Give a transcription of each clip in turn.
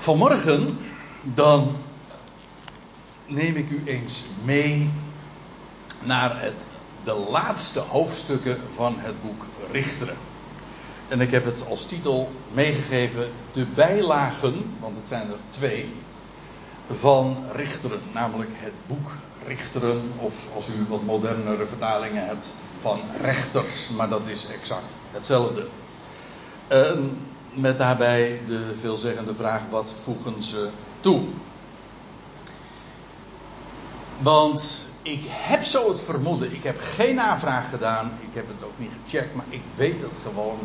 Vanmorgen dan neem ik u eens mee naar het, de laatste hoofdstukken van het boek Richteren. En ik heb het als titel meegegeven de bijlagen, want het zijn er twee, van Richteren, namelijk het boek Richteren, of als u wat modernere vertalingen hebt, van rechters, maar dat is exact hetzelfde. Met daarbij de veelzeggende vraag: wat voegen ze toe? Want ik heb zo het vermoeden, ik heb geen navraag gedaan, ik heb het ook niet gecheckt, maar ik weet het gewoon.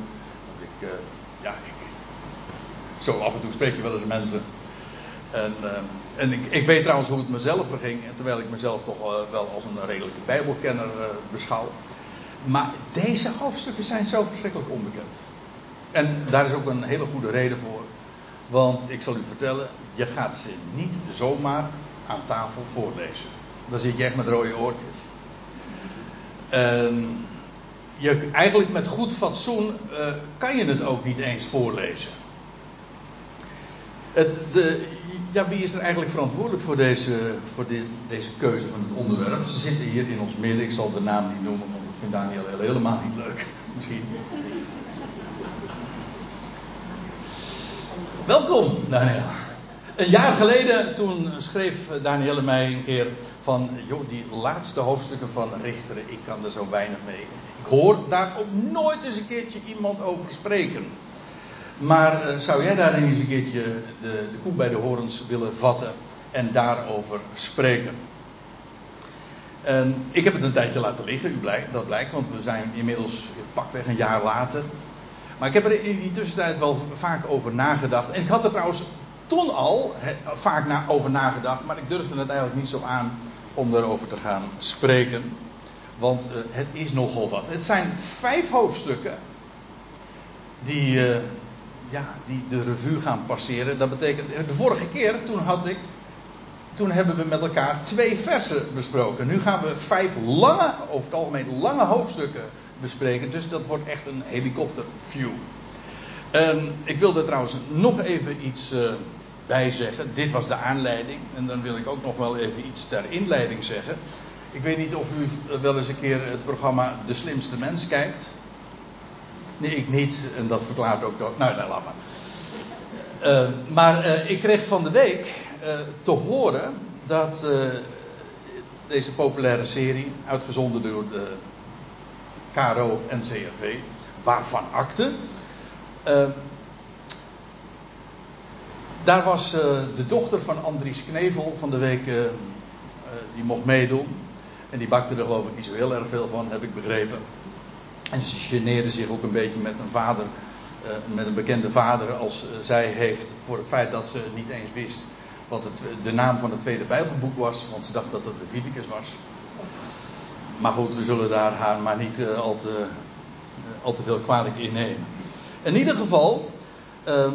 Ik, uh, ja, ik, zo af en toe spreek je wel eens mensen. En, uh, en ik, ik, weet trouwens hoe het mezelf verging, terwijl ik mezelf toch uh, wel als een redelijke Bijbelkenner beschouw. Maar deze hoofdstukken zijn zo verschrikkelijk onbekend. En daar is ook een hele goede reden voor. Want ik zal u vertellen, je gaat ze niet zomaar aan tafel voorlezen. Dan zit je echt met rode oortjes. En je, eigenlijk met goed fatsoen uh, kan je het ook niet eens voorlezen. Het, de, ja, wie is er eigenlijk verantwoordelijk voor, deze, voor deze keuze van het onderwerp? Ze zitten hier in ons midden. Ik zal de naam niet noemen, want dat vindt Daniel helemaal niet leuk. Misschien. Welkom, Daniel. Een jaar geleden, toen schreef Daniel mij een keer van, joh, die laatste hoofdstukken van Richteren, ik kan er zo weinig mee. Ik hoor daar ook nooit eens een keertje iemand over spreken. Maar uh, zou jij daar eens een keertje de, de koe bij de horens willen vatten en daarover spreken? En ik heb het een tijdje laten liggen, u dat blijkt, want we zijn inmiddels pakweg een jaar later. Maar ik heb er in die tussentijd wel vaak over nagedacht. En ik had er trouwens toen al vaak over nagedacht, maar ik durfde het eigenlijk niet zo aan om erover te gaan spreken. Want uh, het is nogal wat. Het zijn vijf hoofdstukken die, uh, ja, die de revue gaan passeren. Dat betekent, de vorige keer toen had ik, toen hebben we met elkaar twee versen besproken. Nu gaan we vijf lange, over het algemeen lange hoofdstukken bespreken. Dus dat wordt echt een helikopterview. Um, ik wilde trouwens nog even iets uh, bij zeggen. Dit was de aanleiding. En dan wil ik ook nog wel even iets ter inleiding zeggen. Ik weet niet of u wel eens een keer het programma De Slimste Mens kijkt. Nee, ik niet. En dat verklaart ook. Dat, nou, nou, laat maar. Uh, maar uh, ik kreeg van de week te horen dat deze populaire serie, uitgezonden door de KRO en CRV, waarvan akte. Uh, daar was uh, de dochter van Andries Knevel van de week, uh, die mocht meedoen. En die bakte er geloof ik niet zo heel erg veel van, heb ik begrepen. En ze geneerde zich ook een beetje met een vader, met een bekende vader, als zij heeft, voor het feit dat ze niet eens wist wat het, de naam van het tweede Bijbelboek was, want ze dacht dat het Leviticus was. Maar goed, we zullen daar haar maar niet uh, al, te, uh, al te veel kwalijk innemen. In ieder geval, uh,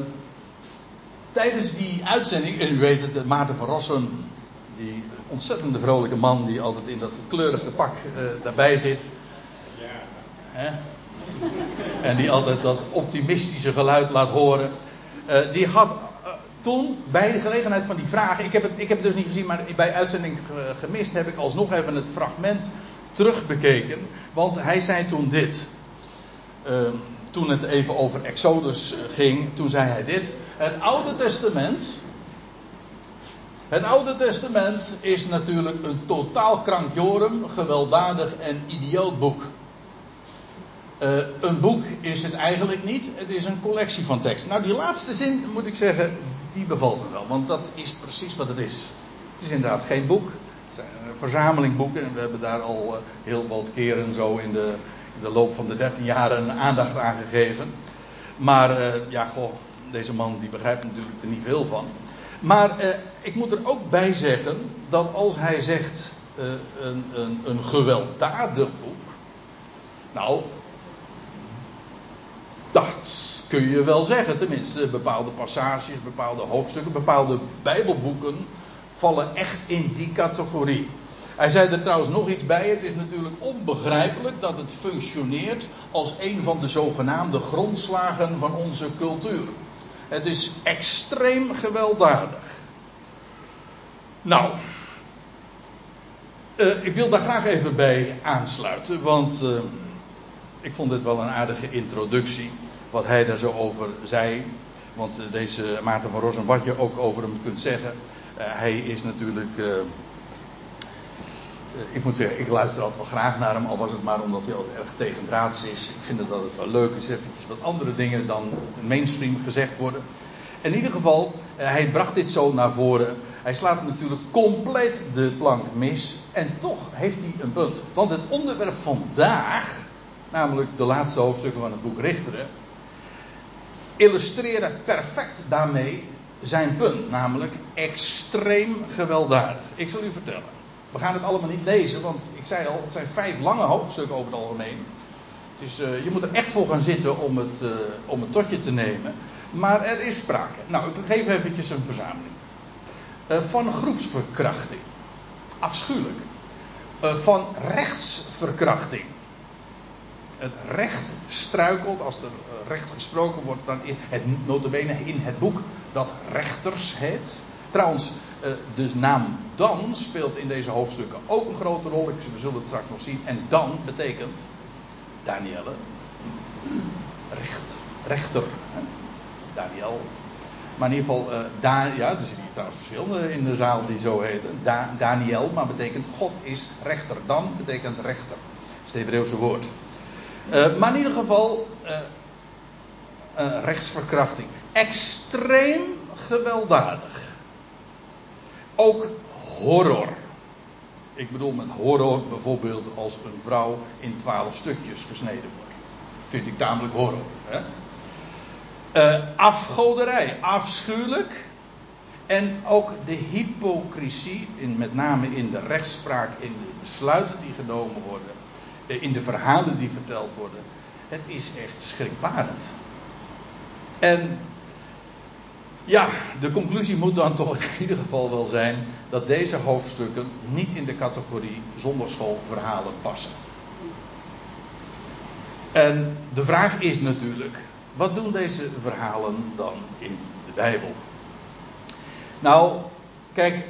tijdens die uitzending, en u weet het, Maarten van Rossum, die ontzettende vrolijke man die altijd in dat kleurige pak uh, daarbij zit. Ja. Hè? En die altijd dat optimistische geluid laat horen. die had toen, bij de gelegenheid van die vragen, ik heb het, ik heb het dus niet gezien, maar bij uitzending gemist, heb ik alsnog even het fragment terugbekeken. Want hij zei toen dit. Uh, toen het even over Exodus ging, toen zei hij dit. Het Oude Testament. Het Oude Testament is natuurlijk een totaal krankjorum, gewelddadig en idioot boek. Uh, een boek is het eigenlijk niet, het is een collectie van teksten. Nou, die laatste zin moet ik zeggen, die bevalt me wel, want dat is precies wat het is. Het is inderdaad geen boek, een verzameling boeken. En we hebben daar al uh, heel wat keren zo in de, in de loop van de 13 jaren aandacht aan gegeven. Maar uh, ja, goh, deze man die begrijpt natuurlijk er niet veel van. Maar ik moet er ook bij zeggen dat als hij zegt een, een, een gewelddadig boek. Nou, dat kun je wel zeggen. Tenminste, bepaalde passages, bepaalde hoofdstukken, bepaalde Bijbelboeken vallen echt in die categorie. Hij zei er trouwens nog iets bij. Het is natuurlijk onbegrijpelijk dat het functioneert als een van de zogenaamde grondslagen van onze cultuur. Het is extreem gewelddadig. Nou, uh, ik wil daar graag even bij aansluiten, want uh, ik vond dit wel een aardige introductie, wat hij daar zo over zei. Want uh, deze Maarten van Rossum, wat je ook over hem kunt zeggen, hij is natuurlijk eh, ik moet zeggen, ik luister altijd wel graag naar hem, al was het maar omdat hij altijd erg tegendraads is. Ik vind dat het wel leuk is, eventjes wat andere dingen dan mainstream gezegd worden. In ieder geval, eh, hij bracht dit zo naar voren. Hij slaat natuurlijk compleet de plank mis. En toch heeft hij een punt. Want het onderwerp vandaag, namelijk de laatste hoofdstukken van het boek Richteren, illustreren perfect daarmee zijn punt. Namelijk extreem gewelddadig. Ik zal u vertellen. We gaan het allemaal niet lezen, want ik zei al, het zijn vijf lange hoofdstukken over het algemeen. Het is, uh, je moet er echt voor gaan zitten om het, uh, om het tot je te nemen. Maar er is sprake. Nou, ik geef eventjes een verzameling. Uh, van groepsverkrachting. Afschuwelijk. van rechtsverkrachting. Het recht struikelt als er recht gesproken wordt dan in het notabene in het boek dat rechters heet. Trouwens, eh, de naam dan speelt in deze hoofdstukken ook een grote rol. We zullen het straks nog zien. En dan betekent Danielle recht, rechter. Daniel. Maar in ieder geval, uh, ja, er zitten hier trouwens verschillende in de zaal die zo heten. Da Daniel, maar betekent God is rechter. Dan betekent rechter. Dat is het Hebreeuwse woord. Uh, maar in ieder geval, rechtsverkrachting. Extreem gewelddadig. Ook horror. Ik bedoel met horror bijvoorbeeld als een vrouw in twaalf stukjes gesneden wordt. Vind ik tamelijk horror. Hè? Uh, afgoderij, afschuwelijk. En ook de hypocrisie, in, met name in de rechtspraak, in de besluiten die genomen worden, eh, in de verhalen die verteld worden. Het is echt schrikbarend. En ja, de conclusie moet dan toch in ieder geval wel zijn dat deze hoofdstukken niet in de categorie zonderschoolverhalen passen. En de vraag is natuurlijk, wat doen deze verhalen dan in de Bijbel? Nou, kijk,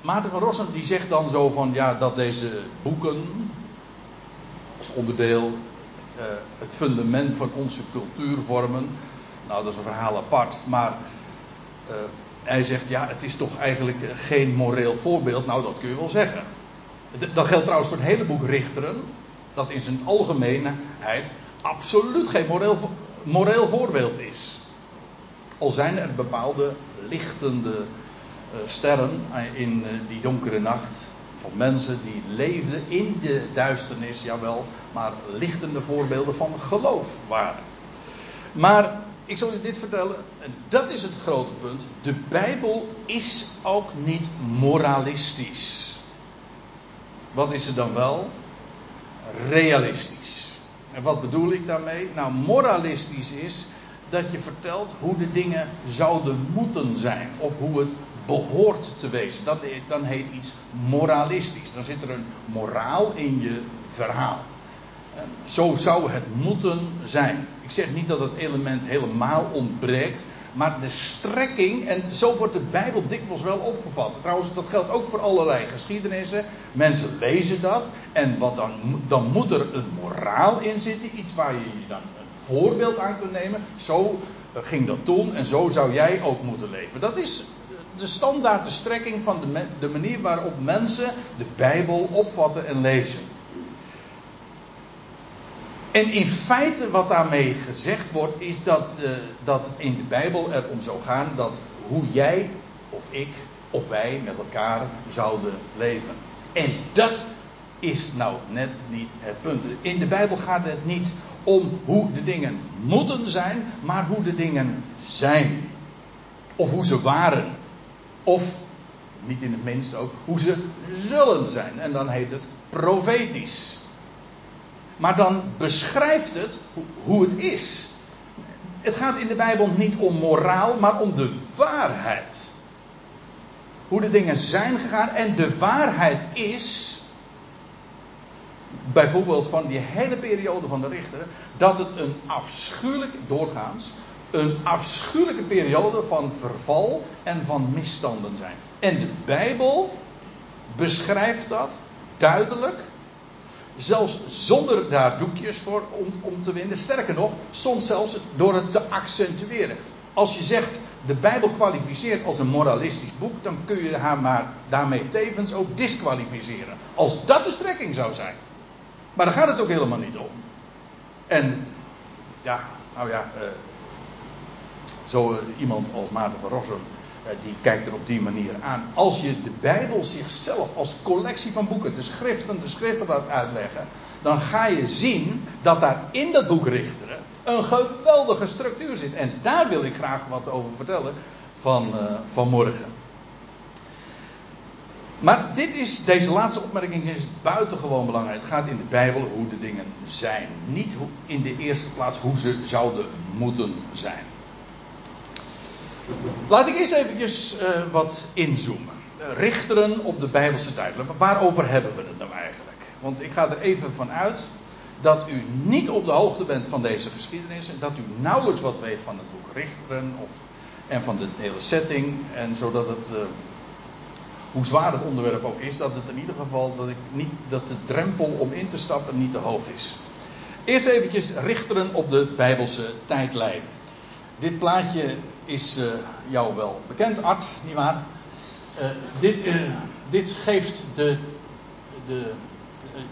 Maarten van Rossum die zegt dan zo van ja dat deze boeken als onderdeel uh, het fundament van onze cultuur vormen. Nou, dat is een verhaal apart, maar uh, hij zegt, ja, het is toch eigenlijk geen moreel voorbeeld. Nou, dat kun je wel zeggen. Dat geldt trouwens voor het hele boek Richteren. Dat in zijn algemeenheid absoluut geen moreel, moreel voorbeeld is. Al zijn er bepaalde lichtende sterren in die donkere nacht. Mensen die leefden in de duisternis, jawel. Maar lichtende voorbeelden van geloof waren. Maar ik zal u dit vertellen, en dat is het grote punt. De Bijbel is ook niet moralistisch. Wat is het dan wel? Realistisch. En wat bedoel ik daarmee? Nou, moralistisch is dat je vertelt hoe de dingen zouden moeten zijn. Of hoe het behoort te wezen. Dat, dan heet iets moralistisch. Dan zit er een moraal in je verhaal. Zo zou het moeten zijn. Ik zeg niet dat het element helemaal ontbreekt, maar de strekking, en zo wordt de Bijbel dikwijls wel opgevat. Trouwens, dat geldt ook voor allerlei geschiedenissen. Mensen lezen dat, en wat dan, dan moet er een moraal in zitten, iets waar je je dan een voorbeeld aan kunt nemen. Zo eh, ging dat toen, en zo zou jij ook moeten leven. Dat is de standaard, de strekking van de, de manier waarop mensen de Bijbel opvatten en lezen. En in feite wat daarmee gezegd wordt, is dat, uh, dat in de Bijbel er om zou gaan dat hoe jij of ik of wij met elkaar zouden leven. En dat is nou net niet het punt. In de Bijbel gaat het niet om hoe de dingen moeten zijn, maar hoe de dingen zijn. Of hoe ze waren. Of, niet in het minst ook, hoe ze zullen zijn. En dan heet het profetisch. Maar dan beschrijft het hoe het is. Het gaat in de Bijbel niet om moraal, maar om de waarheid. Hoe de dingen zijn gegaan. En de waarheid is, bijvoorbeeld van die hele periode van de richter, dat het een afschuwelijk, doorgaans, een afschuwelijke periode van verval en van misstanden zijn. En de Bijbel beschrijft dat duidelijk. Zelfs zonder daar doekjes voor om, om te winnen. Sterker nog, soms zelfs door het te accentueren. Als je zegt de Bijbel kwalificeert als een moralistisch boek, dan kun je haar maar daarmee tevens ook disqualificeren. Als dat de strekking zou zijn. Maar daar gaat het ook helemaal niet om. En ja, nou ja, uh, zo uh, iemand als Maarten van Rossum, uh, die kijkt er op die manier aan. Als je de Bijbel zichzelf als collectie van boeken, de schriften, de schriften laat uitleggen, dan ga je zien dat daar in dat boek Richteren een geweldige structuur zit. En daar wil ik graag wat over vertellen van, vanmorgen. Maar dit is, deze laatste opmerking is buitengewoon belangrijk. Het gaat in de Bijbel hoe de dingen zijn. Niet in de eerste plaats hoe ze zouden moeten zijn. Laat ik eerst eventjes uh, wat inzoomen. Uh, richteren op de Bijbelse tijd. Waarover hebben we het nou eigenlijk? Want ik ga er even van uit dat u niet op de hoogte bent van deze geschiedenis. En dat u nauwelijks wat weet van het boek Richteren. Of, en van de hele setting. En zodat het... Uh, hoe zwaar het onderwerp ook is, dat het in ieder geval dat, ik niet, dat de drempel om in te stappen niet te hoog is. Eerst eventjes richteren op de Bijbelse tijdlijn. Dit plaatje is uh, jou wel bekend, Art, nietwaar? Uh, dit, uh, dit geeft de, de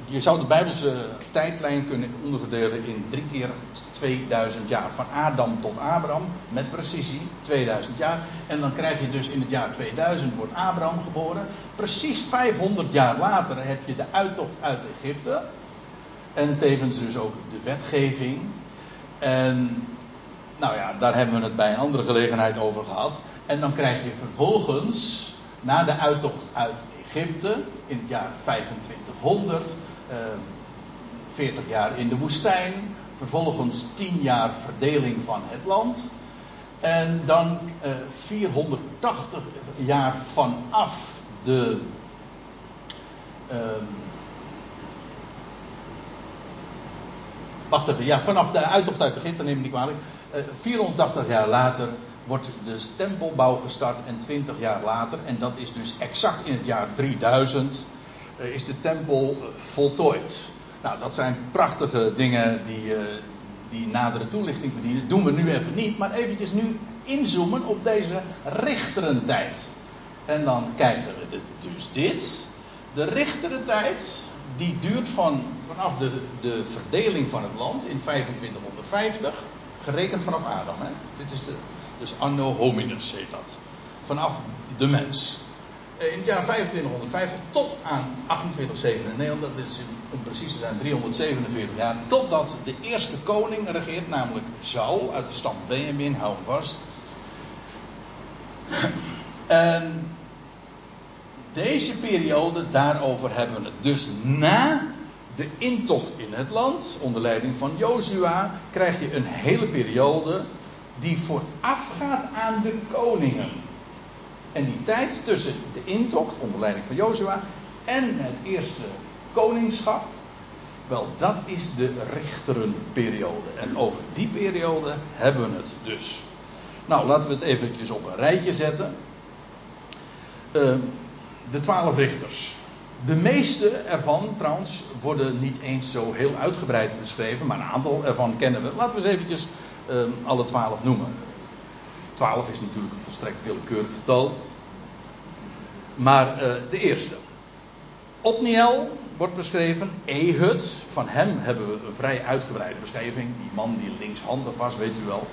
je zou de Bijbelse tijdlijn kunnen onderverdelen in drie keer 2000 jaar. Van Adam tot Abraham, met precisie, 2000 jaar. En dan krijg je dus in het jaar 2000 wordt Abraham geboren. Precies 500 jaar later heb je de uittocht uit Egypte. En tevens dus ook de wetgeving. En nou ja, daar hebben we het bij een andere gelegenheid over gehad. En dan krijg je vervolgens, na de uittocht uit Egypte in het jaar 2500. Uh, 40 jaar in de woestijn. Vervolgens 10 jaar verdeling van het land. En dan uh, 480 jaar vanaf de. Uh, wacht even, ja, vanaf de uittocht uit Egypte, neem ik niet kwalijk. Uh, 480 jaar later wordt de tempelbouw gestart en 20 jaar later, en dat is dus exact in het jaar 3000, uh, is de tempel uh, voltooid. Nou, dat zijn prachtige dingen die, die nadere toelichting verdienen. Doen we nu even niet, maar eventjes nu inzoomen op deze richterentijd. En dan krijgen we dus dit. De richterentijd, die duurt van, vanaf de, de verdeling van het land in 2550, gerekend vanaf Adam. Hè? Dit is de, dus anno hominus heet dat. Vanaf de mens. Eh, in het jaar 2550 tot aan 2897, dat is om precies te zijn 347 jaar, totdat de eerste koning regeert, namelijk Saul uit de stam Benjamin, hou hem vast. En deze periode, daarover hebben we het. Dus na de intocht in het land, onder leiding van Jozua, krijg je een hele periode die voorafgaat aan de koningen. En die tijd tussen de intocht onder leiding van Jozua en het eerste koningschap, wel dat is de richterenperiode. En over die periode hebben we het dus. Nou, laten we het eventjes op een rijtje zetten. Uh, de twaalf richters. De meeste ervan, trouwens, worden niet eens zo heel uitgebreid beschreven, maar een aantal ervan kennen we. Laten we eens eventjes um, alle twaalf noemen. Twaalf is natuurlijk een volstrekt willekeurig getal. Maar uh, de eerste. Otniel wordt beschreven. Ehud, van hem hebben we een vrij uitgebreide beschrijving. Die man die linkshandig was, weet u wel.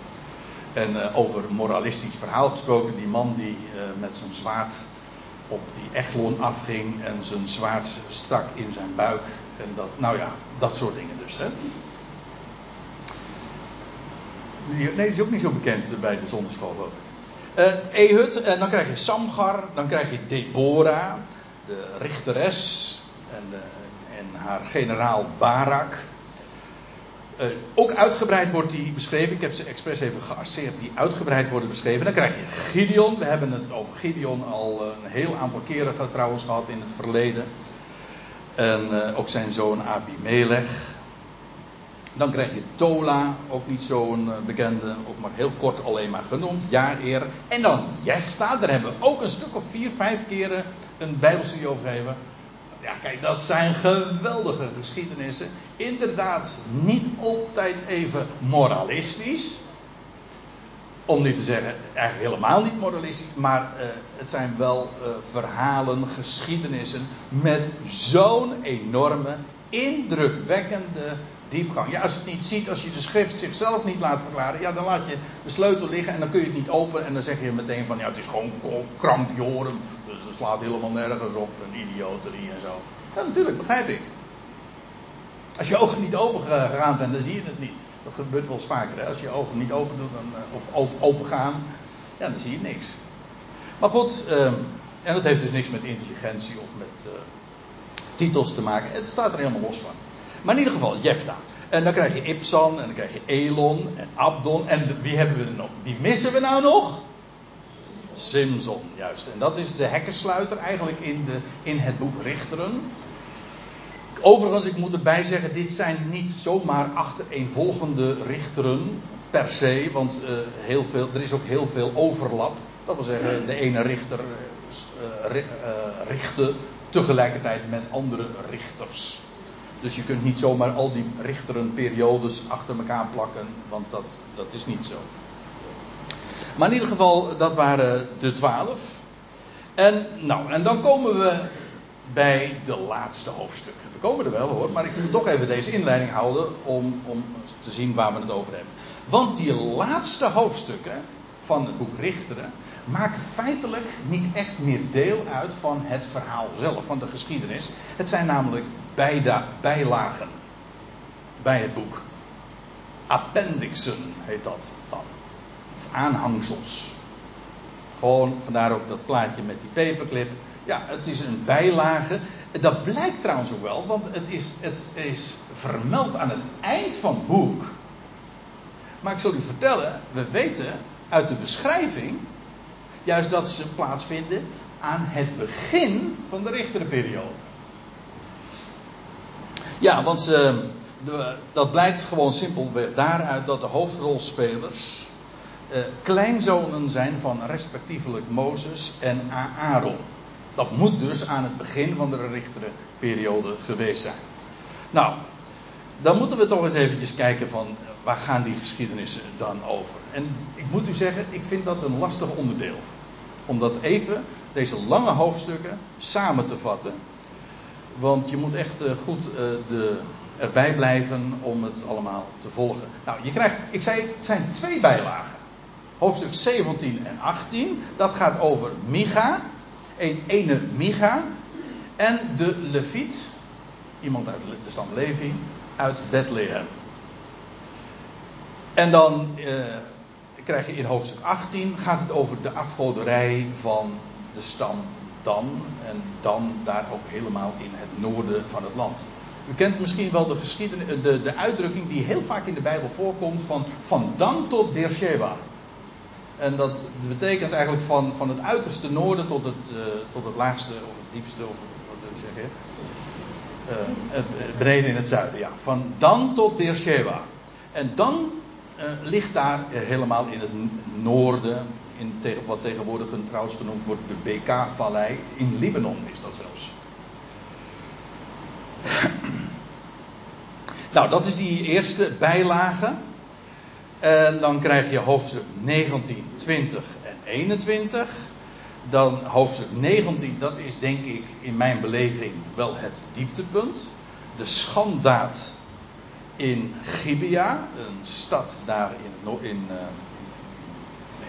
En uh, over moralistisch verhaal gesproken. Die man die uh, met zijn zwaard op die Echelon afging. En zijn zwaard stak in zijn buik. En dat, nou ja, dat soort dingen dus. Hè. Nee, die is ook niet zo bekend bij de zonderschool, geloof ik. Uh, Ehud, en dan krijg je Samgar, dan krijg je Deborah, de richteres, en, uh, en haar generaal Barak. Uh, ook uitgebreid wordt die beschreven. Ik heb ze expres even geasseerd die uitgebreid worden beschreven. Dan krijg je Gideon. We hebben het over Gideon al een heel aantal keren trouwens gehad in het verleden. En ook zijn zoon Abimelech. Dan krijg je Tola, ook niet zo'n bekende, ook maar heel kort alleen maar genoemd, Jair. En dan Jefta, daar hebben we ook een stuk of vier, vijf keren een bijbelstudie over gegeven. Ja, kijk, dat zijn geweldige geschiedenissen. Inderdaad, niet altijd even moralistisch. Om niet te zeggen, eigenlijk helemaal niet moralistisch. Maar uh, het zijn wel uh, verhalen, geschiedenissen. met zo'n enorme, indrukwekkende diepgang. Ja, als je het niet ziet, als je de schrift zichzelf niet laat verklaren. ja, dan laat je de sleutel liggen en dan kun je het niet openen. En dan zeg je meteen van, ja, het is gewoon krankjoren. Slaat helemaal nergens op. Een idioterie en zo. Ja, natuurlijk, begrijp ik. Als je ogen niet open gegaan zijn, dan zie je het niet. Dat gebeurt wel eens vaker. Hè? Als je ogen niet open doet, dan, eh, of open, gaan, ja, dan zie je niks. Maar goed, uh, en dat heeft dus niks met intelligentie of met uh, titels te maken. Het staat er helemaal los van. Maar in ieder geval, Jefta. En dan krijg je Ipsan, en dan krijg je Elon en Abdon. En wie hebben we er nog? Wie missen we nou nog? Simson, juist. En dat is de hekkensluiter eigenlijk in, de, in het boek Richteren. Overigens, ik moet erbij zeggen, dit zijn niet zomaar achtereenvolgende richteren per se, want uh, heel veel, er is ook heel veel overlap. Dat wil zeggen, de ene richter uh, uh, richtte tegelijkertijd met andere richters. Dus je kunt niet zomaar al die richterenperiodes achter elkaar plakken, want dat, dat is niet zo. Maar in ieder geval, dat waren de twaalf. En, nou, en dan komen we bij de laatste hoofdstukken. We komen er wel hoor, maar ik moet toch even deze inleiding houden om, om te zien waar we het over hebben. Want die laatste hoofdstukken van het boek Richteren maken feitelijk niet echt meer deel uit van het verhaal zelf, van de geschiedenis. Het zijn namelijk bijda, bijlagen bij het boek. Appendixen heet dat aanhangsels. Gewoon, vandaar ook dat plaatje met die paperclip. Ja, het is een bijlage. Dat blijkt trouwens ook wel, want het is, het is vermeld aan het eind van het boek. Maar ik zal u vertellen, we weten uit de beschrijving juist dat ze plaatsvinden aan het begin van de richterperiode. Ja, want de, dat blijkt gewoon simpelweg daaruit dat de hoofdrolspelers eh, kleinzonen zijn van respectievelijk Mozes en Aaron. Dat moet dus aan het begin van de richterperiode geweest zijn. Nou, dan moeten we toch eens eventjes kijken van waar gaan die geschiedenissen dan over. En ik moet u zeggen, ik vind dat een lastig onderdeel. Om dat even, deze lange hoofdstukken, samen te vatten. Want je moet echt eh, goed de, erbij blijven om het allemaal te volgen. Nou, je krijgt, ik zei, het zijn twee bijlagen. Hoofdstuk 17 en 18, dat gaat over Micha. Een ene Micha. En de Leviet, iemand uit de stam Levi, uit Bethlehem. En dan eh, krijg je in hoofdstuk 18 gaat het over de afgoderij van de stam Dan. En Dan daar ook helemaal in het noorden van het land. U kent misschien wel de, geschiedenis, de, de uitdrukking die heel vaak in de Bijbel voorkomt van van Dan tot Beersheba. En dat betekent eigenlijk van, van het uiterste noorden tot het, uh, tot het laagste of het diepste, of wat wil zeggen. Uh, het, beneden in het zuiden, ja. Van Dan tot Beersheba. En dan uh, ligt daar helemaal in het noorden, in tegen, wat tegenwoordig trouwens genoemd wordt de BK-vallei. In Libanon is dat zelfs. nou, dat is die eerste bijlage. En dan krijg je hoofdstuk 19, 20 en 21. Dan hoofdstuk 19, dat is denk ik in mijn beleving wel het dieptepunt. De schandaad in Gibea, een stad daar in, in, uh,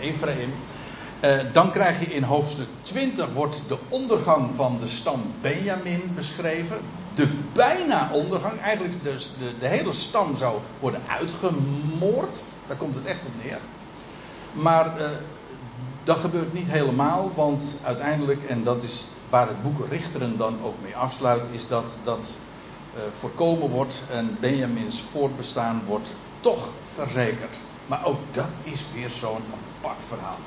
in Ephraim. Uh, dan krijg je in hoofdstuk 20 wordt de ondergang van de stam Benjamin beschreven. De bijna ondergang, eigenlijk dus de, de hele stam zou worden uitgemoord. Daar komt het echt op neer. Maar uh, dat gebeurt niet helemaal, want uiteindelijk, en dat is waar het boek Richteren dan ook mee afsluit, is dat dat uh, voorkomen wordt en Benjamins voortbestaan wordt toch verzekerd. Maar ook dat is weer zo'n apart verhaal.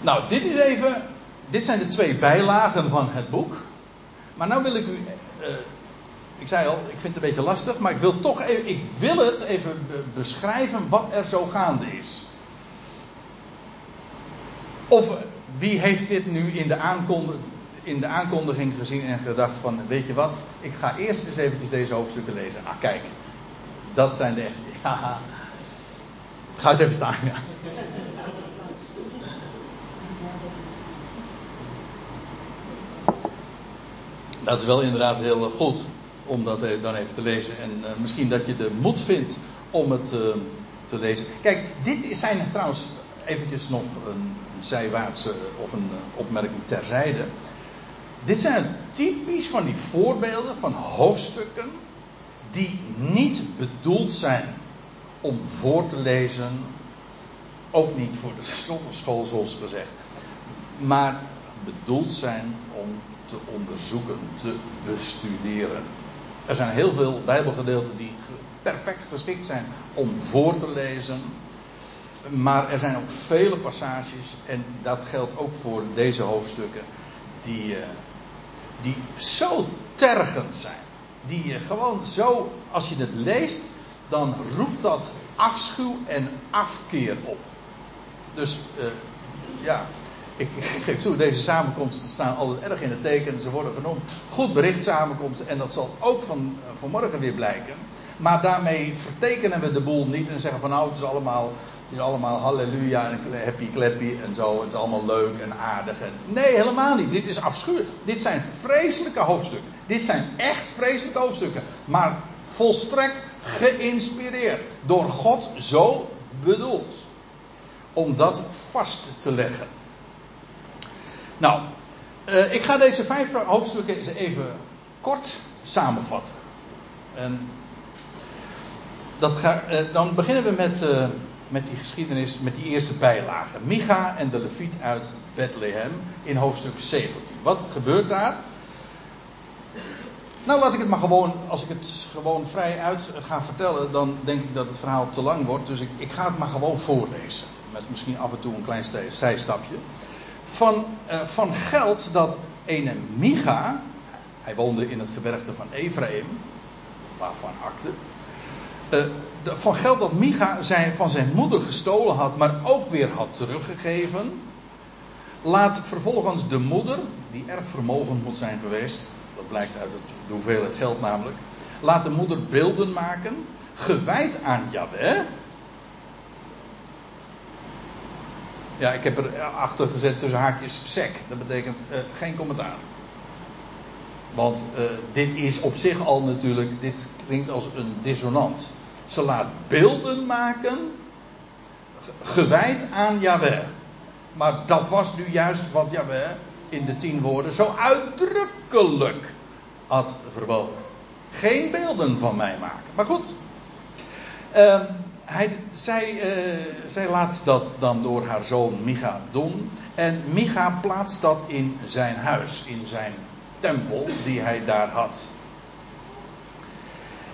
Nou, dit is even. Dit zijn de twee bijlagen van het boek. Maar nou wil ik u uh, ik zei al, ik vind het een beetje lastig, maar ik wil toch even, ik wil het even beschrijven wat er zo gaande is. Of wie heeft dit nu in de, aankondiging, in de aankondiging gezien en gedacht van, weet je wat, ik ga eerst eens eventjes deze hoofdstukken lezen. Ah kijk, dat zijn de echte, ja, ga eens even staan, ja. Dat is wel inderdaad heel goed om dat dan even te lezen. En uh, misschien dat je de moed vindt om het uh, te lezen. Kijk, dit zijn trouwens eventjes nog een zijwaartse of een opmerking terzijde. Dit zijn typisch van die voorbeelden van hoofdstukken die niet bedoeld zijn om voor te lezen. Ook niet voor de school zoals gezegd. Maar bedoeld zijn om te onderzoeken, te bestuderen. Er zijn heel veel Bijbelgedeelten die perfect geschikt zijn om voor te lezen. Maar er zijn ook vele passages, en dat geldt ook voor deze hoofdstukken, die, uh, die zo tergend zijn. Die gewoon zo, als je het leest, dan roept dat afschuw en afkeer op. Dus uh, ja, ik, geef toe, deze samenkomsten staan altijd erg in het teken. Ze worden genoemd goed bericht samenkomsten. En dat zal ook van, eh, vanmorgen weer blijken. Maar daarmee vertekenen we de boel niet en zeggen van nou het is allemaal, het is allemaal halleluja en happy clappy en zo. Het is allemaal leuk en aardig. Nee, helemaal niet. Dit is afschuwelijk. Dit zijn vreselijke hoofdstukken. Dit zijn echt vreselijke hoofdstukken. Maar volstrekt geïnspireerd. Door God zo bedoeld. Om dat vast te leggen. Nou, uh, ik ga deze vijf hoofdstukken eens even kort samenvatten. En dat ga, uh, dan beginnen we met, uh, met die geschiedenis, met die eerste bijlage. Micha en de Leviet uit Bethlehem in hoofdstuk 17. Wat gebeurt daar? Nou, laat ik het maar gewoon, als ik het gewoon vrij uit ga vertellen, dan denk ik dat het verhaal te lang wordt. Dus ik, ik ga het maar gewoon voorlezen. Met misschien af en toe een klein zijstapje van, uh, van geld dat ene Micha, hij woonde in het gebergte van Ephraim, waarvan akte, uh, van geld dat Micha zijn, van zijn moeder gestolen had, maar ook weer had teruggegeven, laat vervolgens de moeder, die erg vermogend moet zijn geweest, dat blijkt uit het, de hoeveelheid geld namelijk, laat de moeder beelden maken, gewijd aan Yahweh, Ja, ik heb er achter gezet tussen haakjes sec. Dat betekent uh, geen commentaar. Want uh, dit is op zich al natuurlijk, dit klinkt als een dissonant. Ze laat beelden maken, gewijd aan Yahweh. Maar dat was nu juist wat Yahweh in de tien woorden zo uitdrukkelijk had verboden. Geen beelden van mij maken. Maar goed. Uh, hij, zij, zij laat dat dan door haar zoon Micha doen. En Micha plaatst dat in zijn huis, in zijn tempel die hij daar had.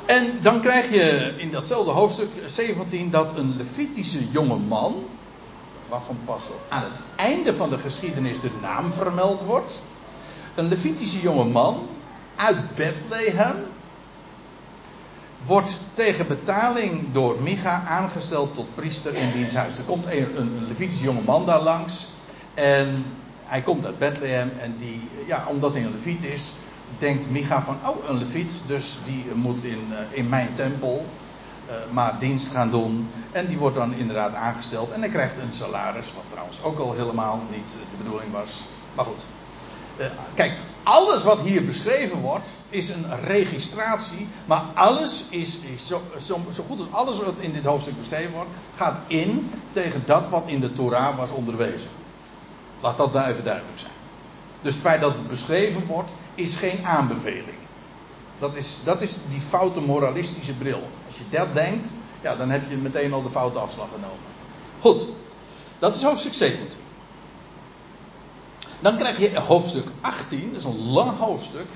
En dan krijg je in datzelfde hoofdstuk 17 dat een Levitische jonge man, waarvan pas aan het einde van de geschiedenis de naam vermeld wordt. Een Levitische jonge man uit Bethlehem, wordt tegen betaling door Micha aangesteld tot priester in diens huis. Er komt een, een Levitische jonge man daar langs. En hij komt uit Bethlehem. En die, ja, omdat hij een Leviet is, denkt Micha van, oh, een Leviet. Dus die moet in, eh, in mijn tempel uh, maar dienst gaan doen. En die wordt dan inderdaad aangesteld. En hij krijgt een salaris, wat trouwens ook al helemaal niet de bedoeling was. Maar goed. Uh, kijk, alles wat hier beschreven wordt is een registratie, maar alles is, zo, zo, goed als alles wat in dit hoofdstuk beschreven wordt, gaat in tegen dat wat in de Torah was onderwezen. Laat dat daar even duidelijk zijn. Dus het feit dat het beschreven wordt, is geen aanbeveling. Dat is, dat is die foute moralistische bril. Als je dat denkt, ja, dan heb je meteen al de foute afslag genomen. Goed, dat is hoofdstuk 17. Dan krijg je hoofdstuk 18, dat is een lang hoofdstuk.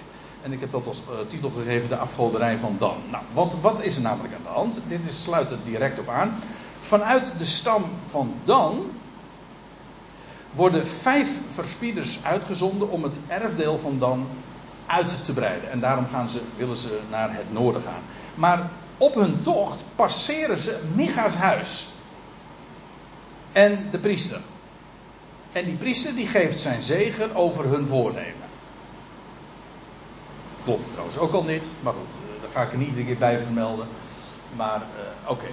En ik heb dat als uh, titel gegeven: De afgoderij van Dan. Nou, wat, wat is er namelijk aan de hand? Dit is, sluit er direct op aan. Vanuit de stam van Dan worden vijf verspieders uitgezonden om het erfdeel van Dan uit te breiden. En daarom gaan ze, willen ze naar het noorden gaan. Maar op hun tocht passeren ze Micha's huis. En de priester. En die priester die geeft zijn zegen over hun voornemen. Klopt trouwens ook al niet, maar goed, eh, daar ga ik er niet iedere keer bij vermelden. Maar uh, oké.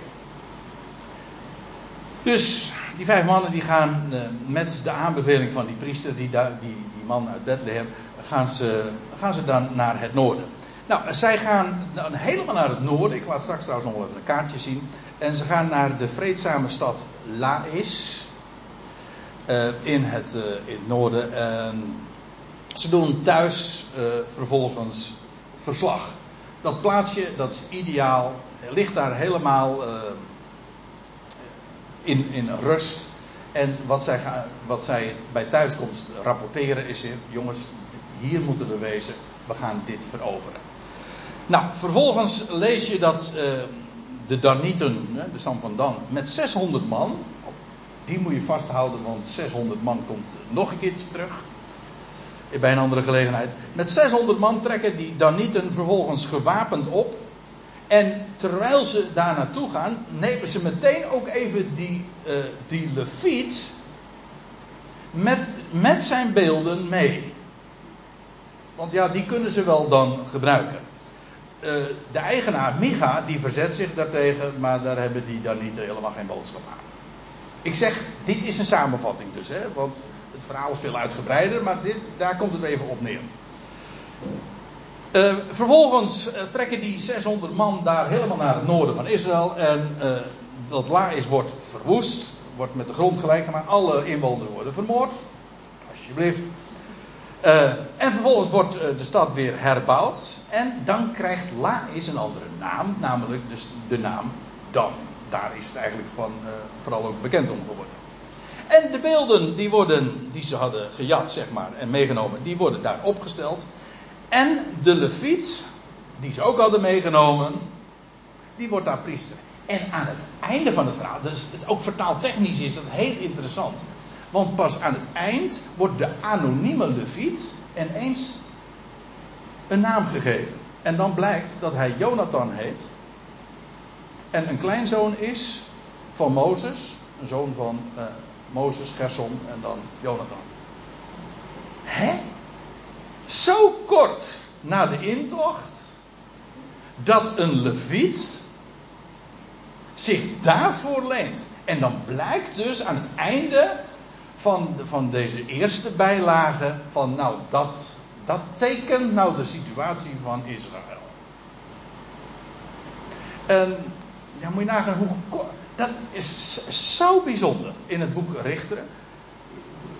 Dus die vijf mannen die gaan uh, met de aanbeveling van die priester, die, die, die man uit Bethlehem, gaan ze, gaan ze dan naar het noorden. Nou, zij gaan dan helemaal naar het noorden. Ik laat straks trouwens nog wel even een kaartje zien. En ze gaan naar de vreedzame stad Laïs. Uh, in, het, uh, in noorden. En ze doen thuis uh, vervolgens verslag. Dat plaatsje, dat is ideaal. Ligt daar helemaal in, in rust. En wat zij, wat zij bij thuiskomst rapporteren is: jongens, hier moeten we wezen. We gaan dit veroveren. Nou, vervolgens lees je dat de Danieten, de stam van Dan, met 600 man. Die moet je vasthouden, want 600 man komt nog een keertje terug. Bij een andere gelegenheid. Met 600 man trekken die Danieten vervolgens gewapend op. En terwijl ze daar naartoe gaan, nemen ze meteen ook even die, uh, die leviet met, met zijn beelden mee. Want ja, die kunnen ze wel dan gebruiken. De eigenaar Micha, die verzet zich daartegen, maar daar hebben die dan niet helemaal geen boodschap aan. Ik zeg, dit is een samenvatting dus, hè, want het verhaal is veel uitgebreider, maar dit, daar komt het even op neer. Uh, vervolgens uh, trekken die 600 man daar helemaal naar het noorden van Israël. En uh, dat Laïs wordt verwoest. Wordt met de grond gelijk gemaakt. Alle inwoners worden vermoord. Alsjeblieft. en vervolgens wordt de stad weer herbouwd. En dan krijgt Laïs een andere naam. Namelijk dus de naam Dan. Daar is het eigenlijk van, vooral ook bekend om geworden. En de beelden die, worden, die ze hadden gejat, zeg maar, en meegenomen, die worden daar opgesteld. En de leviet, die ze ook hadden meegenomen, die wordt daar priester. En aan het einde van het verhaal, dus het, ook vertaaltechnisch is dat heel interessant. Want pas aan het eind wordt de anonieme leviet ineens een naam gegeven. En dan blijkt dat hij Jonathan heet. En een kleinzoon is van Mozes. Een zoon van uh, Mozes, Gerson en dan Jonathan. Hè? zo kort na de intocht dat een leviet zich daarvoor leent. En dan blijkt dus aan het einde van, van deze eerste bijlage van nou dat, dat tekent nou de situatie van Israël. En ja, moet je nagaan hoe dat is zo bijzonder in het boek Richteren.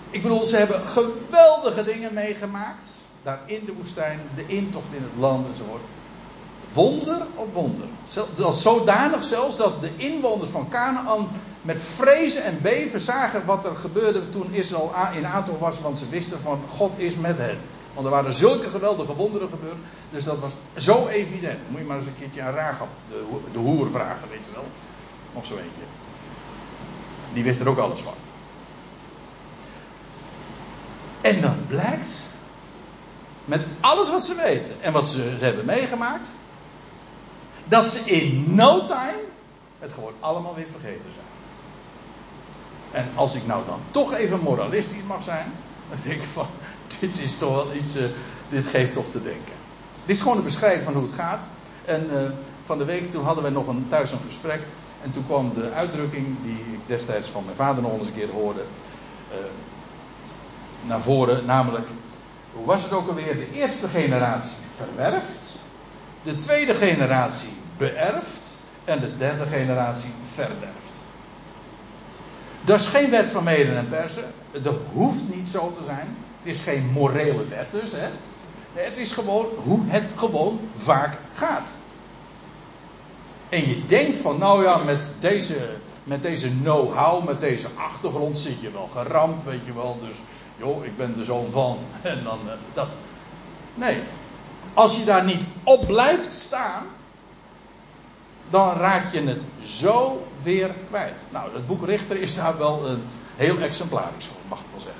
Ik bedoel, ze hebben geweldige dingen meegemaakt daar in de woestijn, de intocht in het land enzovoort. Wonder op wonder. Zodanig zelfs dat de inwoners van Canaan met vrezen en beven zagen wat er gebeurde toen Israël in aantocht was, want ze wisten van God is met hen. Want er waren zulke geweldige wonderen gebeurd, dus dat was zo evident. Moet je maar eens een keertje aan Rahab, de, de hoer, vragen, weet je wel. Of zo eentje. Die wist er ook alles van. En dan blijkt met alles wat ze weten en wat ze, ze hebben meegemaakt, dat ze in no time het gewoon allemaal weer vergeten zijn. En als ik nou dan toch even moralistisch mag zijn, dan denk ik van, dit is toch wel iets, uh, dit geeft toch te denken. Dit is gewoon een beschrijving van hoe het gaat. En uh, van de week toen hadden we nog een, thuis een gesprek. En toen kwam de uitdrukking die ik destijds van mijn vader nog eens een keer hoorde. Uh, naar voren, namelijk hoe was het ook alweer? De eerste generatie verwerft, de tweede generatie beërft en de derde generatie verderft. Dat is geen wet van meden en persen. Dat hoeft niet zo te zijn. Het is geen morele wet dus. Hè? Het is gewoon hoe het gewoon vaak gaat. En je denkt van, nou ja, met deze, met deze know-how, met deze achtergrond zit je wel geramd, weet je wel. Dus joh, ik ben de zoon van. En dan uh, dat. Nee. Als je daar niet op blijft staan, dan raak je het zo weer kwijt. Nou, het boek Richter is daar wel een heel exemplarisch voor, mag ik wel zeggen.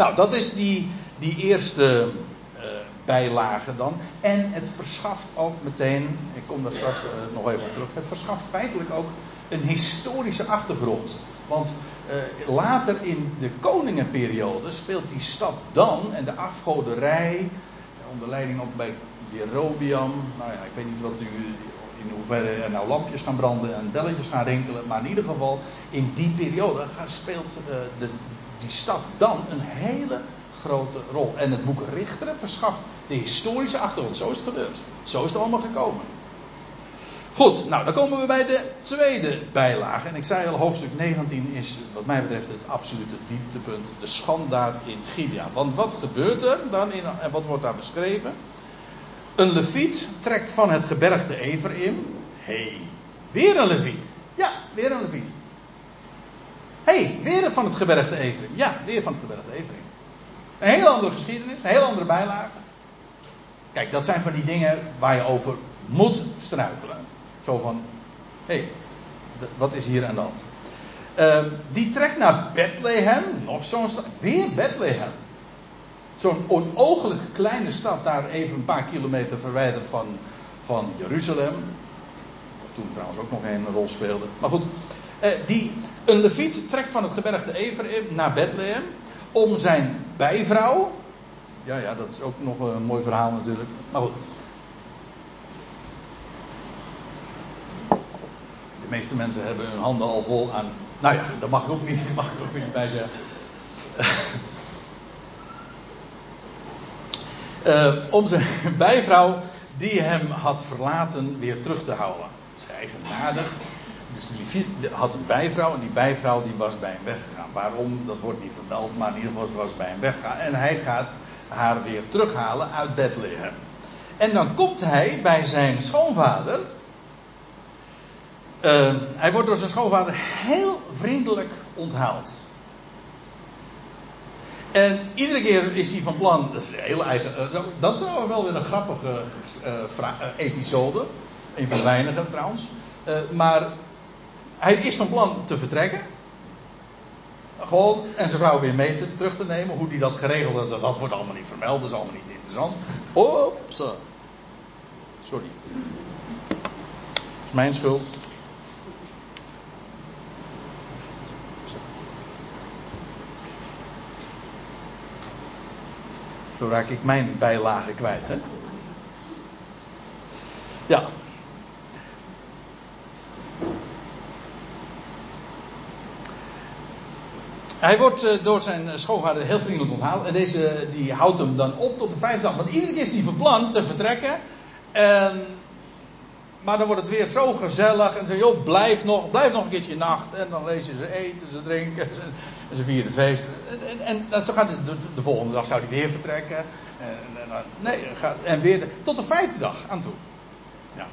Nou, dat is die, die eerste, uh, bijlage dan. En het verschaft ook meteen, ik kom daar straks uh, nog even op terug, het verschaft feitelijk ook een historische achtergrond. Want uh, later in de koningenperiode speelt die stad dan en de afgoderij, onder leiding ook bij Jerobiam, nou ja, ik weet niet wat u, in hoeverre er nou lampjes gaan branden en belletjes gaan rinkelen, maar in ieder geval in die periode speelt uh, de, die stad dan een hele grote rol. En het boek Richteren verschaft de historische achtergrond. Zo is het gebeurd. Zo is het allemaal gekomen. Goed, nou dan komen we bij de tweede bijlage. En ik zei al, hoofdstuk 19 is wat mij betreft het absolute dieptepunt. De schandaad in Gibeah. Want wat gebeurt er dan en wat wordt daar beschreven? Een leviet trekt van het gebergte Ephraim. Hé, hey, weer een leviet. Ja, weer een leviet. Hé, hey, weer van het gebergte Ephraim. Ja, weer van het gebergte Ephraim. Een hele andere geschiedenis, een hele andere bijlage. Kijk, dat zijn van die dingen waar je over moet struikelen. Zo van, hé, hey, wat is hier aan de hand? Uh, die trekt naar Bethlehem, nog zo'n stad, weer Bethlehem. Zo'n onogelijk kleine stad, daar even een paar kilometer verwijderd van, van Jeruzalem. Toen trouwens ook nog een rol speelde. Maar goed, uh, die, een leviet trekt van het gebergte Ephraim naar Bethlehem om zijn bijvrouw. Ja, ja, dat is ook nog een mooi verhaal natuurlijk. Maar goed. De meeste mensen hebben hun handen al vol aan. Nou ja, daar mag ik ook niet, mag ik ook niet bij zeggen. Uh, om zijn bijvrouw die hem had verlaten weer terug te houden. Schrijven nadig. Dus die had een bijvrouw en die bijvrouw die was bij hem weggegaan. Waarom, dat wordt niet vermeld, maar in ieder geval was bij hem weggegaan. En hij gaat haar weer terughalen uit Bethlehem. En dan komt hij bij zijn schoonvader. Uh, hij wordt door zijn schoonvader heel vriendelijk onthaald. En iedere keer is hij van plan, dat is, heel eigen, uh, dat is wel weer een grappige uh, episode. Een van de weinigen trouwens. maar hij is van plan te vertrekken. Gewoon, en zijn vrouw weer mee te, terug te nemen. Hoe hij dat geregeld dat, dat wordt allemaal niet vermeld. Dat is allemaal niet interessant. Ops. Sorry. Dat is mijn schuld. Zo raak ik mijn bijlage kwijt, hè? Ja, Hij wordt uh, door zijn schoonvader heel vriendelijk onthaald. En deze die houdt hem dan op tot de vijfde dag. Want iedere keer is hij verpland te vertrekken. En, maar dan wordt het weer zo gezellig. En ze joh, blijf nog, blijf nog een keertje nacht. En dan lezen ze eten, ze drinken. En ze. En, en, zo gaat de, de, volgende dag zou hij weer vertrekken. En, nee, gaat, en weer tot de vijfde dag aan toe. Ja.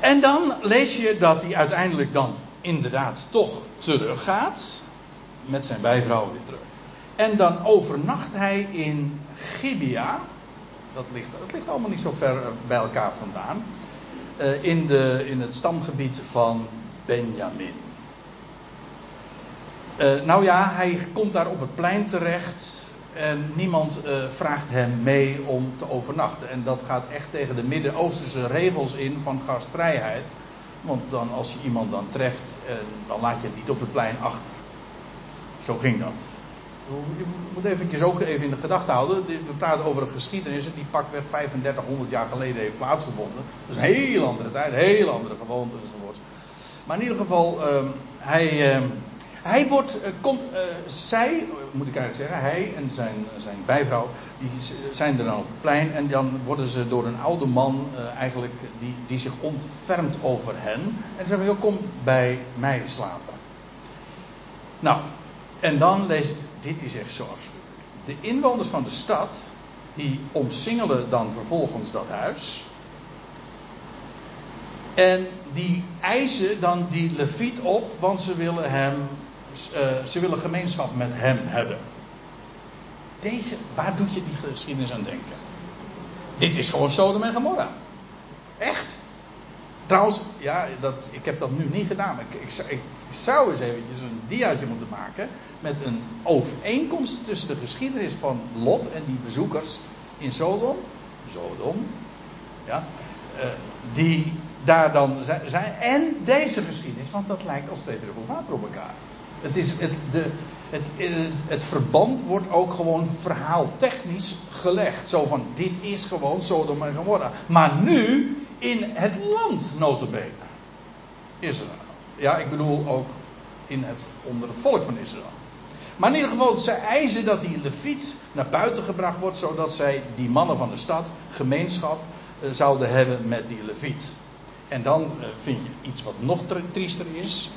En dan lees je dat hij uiteindelijk dan inderdaad toch teruggaat met zijn bijvrouw weer terug. En dan overnacht hij in Gibeah. Dat ligt, dat ligt allemaal niet zo ver bij elkaar vandaan. Uh, in, de, in het stamgebied van Benjamin. Uh, nou ja, hij komt daar op het plein terecht. En niemand uh, vraagt hem mee om te overnachten. En dat gaat echt tegen de Midden-Oosterse regels in van gastvrijheid. Want dan, als je iemand dan treft, dan laat je hem niet op het plein achter. Zo ging dat. Je moet eventjes ook even in de gedachte houden. We praten over een geschiedenis die pakweg 3500 jaar geleden heeft plaatsgevonden. Dat is een heel andere tijd, heel andere gewoonte enzovoort. Maar in ieder geval, uh, hij, uh, hij wordt, uh, komt, uh, zij, moet ik eigenlijk zeggen, hij en zijn, zijn bijvrouw, die zijn er dan op het plein. En dan worden ze door een oude man eigenlijk, die, die zich ontfermt over hen. En ze zeggen, joh, kom bij mij slapen. Nou, en dan lees dit is echt zo afschuwelijk. De inwoners van de stad, die omsingelen dan vervolgens dat huis. En die eisen dan die leviet op, want ze willen hem, ze willen gemeenschap met hem hebben. Deze, waar doet je die geschiedenis aan denken? Dit is gewoon Sodom en Gomorra. Echt. Trouwens, ja, dat, ik heb dat nu niet gedaan. Ik, ik, zou eens eventjes een diaatje moeten maken. Met een overeenkomst tussen de geschiedenis van Lot en die bezoekers in Sodom, Sodom, ja, uh, die daar dan zijn. En deze geschiedenis, want dat lijkt als twee druppels water op elkaar. Het, is het, de, het, eh, het verband wordt ook gewoon verhaaltechnisch gelegd. Zo van, dit is gewoon Sodom en Gomorra. Maar nu in het land notabene. Israël. Ja, ik bedoel ook in het, onder het volk van Israël. Maar in ieder geval, ze eisen dat die leviet naar buiten gebracht wordt, zodat zij, die mannen van de stad, gemeenschap uh, zouden hebben met die leviet. En dan uh, vind je iets wat nog triester is.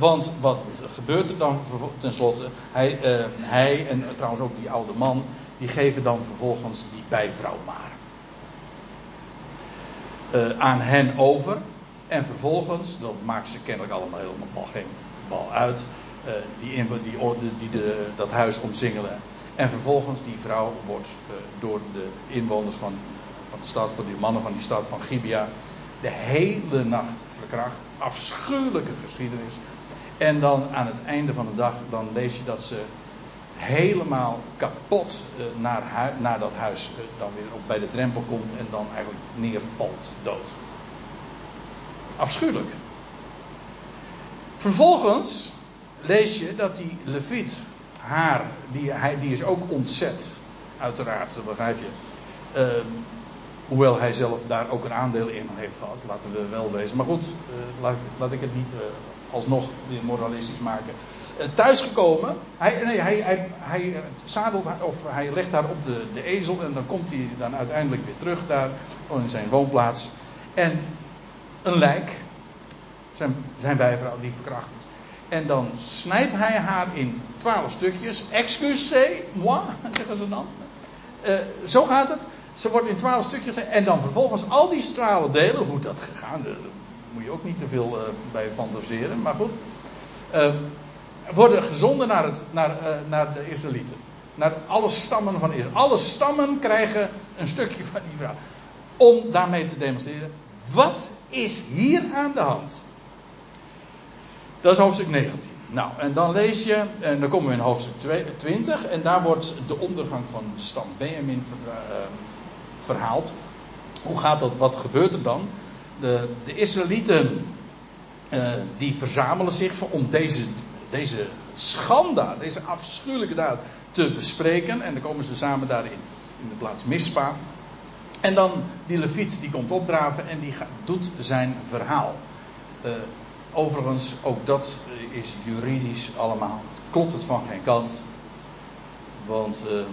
Want wat gebeurt er dan tenslotte? Hij, uh, hij en trouwens ook die oude man, die geven dan vervolgens die bijvrouw maar. aan hen over. En vervolgens, dat maakt ze kennelijk allemaal helemaal geen bal uit. Uh, die, in, die, die de, dat huis omsingelen. En vervolgens die vrouw wordt door de inwoners van, van de stad, van die mannen van die stad van Gibea, de hele nacht verkracht. Afschuwelijke geschiedenis. En dan aan het einde van de dag, dan lees je dat ze helemaal kapot uh, naar, naar, dat huis dan weer op bij de drempel komt en dan eigenlijk neervalt dood. Afschuwelijk. Vervolgens lees je dat die Leviet haar, die, hij, die is ook ontzet, uiteraard, dat begrijp je. Uh, hoewel hij zelf daar ook een aandeel in heeft gehad, laten we wel wezen. Maar goed, uh, laat, ik het niet uh, alsnog weer moralistisch maken. Uh, thuisgekomen, hij, nee, hij, hij, hij of hij legt daar op de, de ezel en dan komt hij dan uiteindelijk weer terug daar in zijn woonplaats. En een lijk, zijn, zijn bijvrouw, die verkracht is. En dan snijdt hij haar in twaalf stukjes. Excusez moi, zeggen ze dan. Zo gaat het. Ze wordt in twaalf stukjes. En dan vervolgens al die stralen delen. Hoe dat gegaan, daar moet je ook niet te veel uh, bij fantaseren. Maar goed. Uh, worden gezonden naar, het, naar, naar de Israëlieten. Naar alle stammen van Israël. Alle stammen krijgen een stukje van die vrouw. Om daarmee te demonstreren. Wat is hier aan de hand? Dat is hoofdstuk 19. Nou, en dan lees je, en dan komen we in hoofdstuk 20, en daar wordt de ondergang van de stam Benjamin verhaald. Hoe gaat dat, wat gebeurt er dan? De, de Israëlieten, uh, die verzamelen zich om deze, deze schande, deze afschuwelijke daad te bespreken. En dan komen ze samen daarin, in de plaats Mispa. En dan die Leviet, die komt opdraven en die doet zijn verhaal. Uh, Overigens, ook dat is juridisch allemaal. Klopt het van geen kant. Want uh,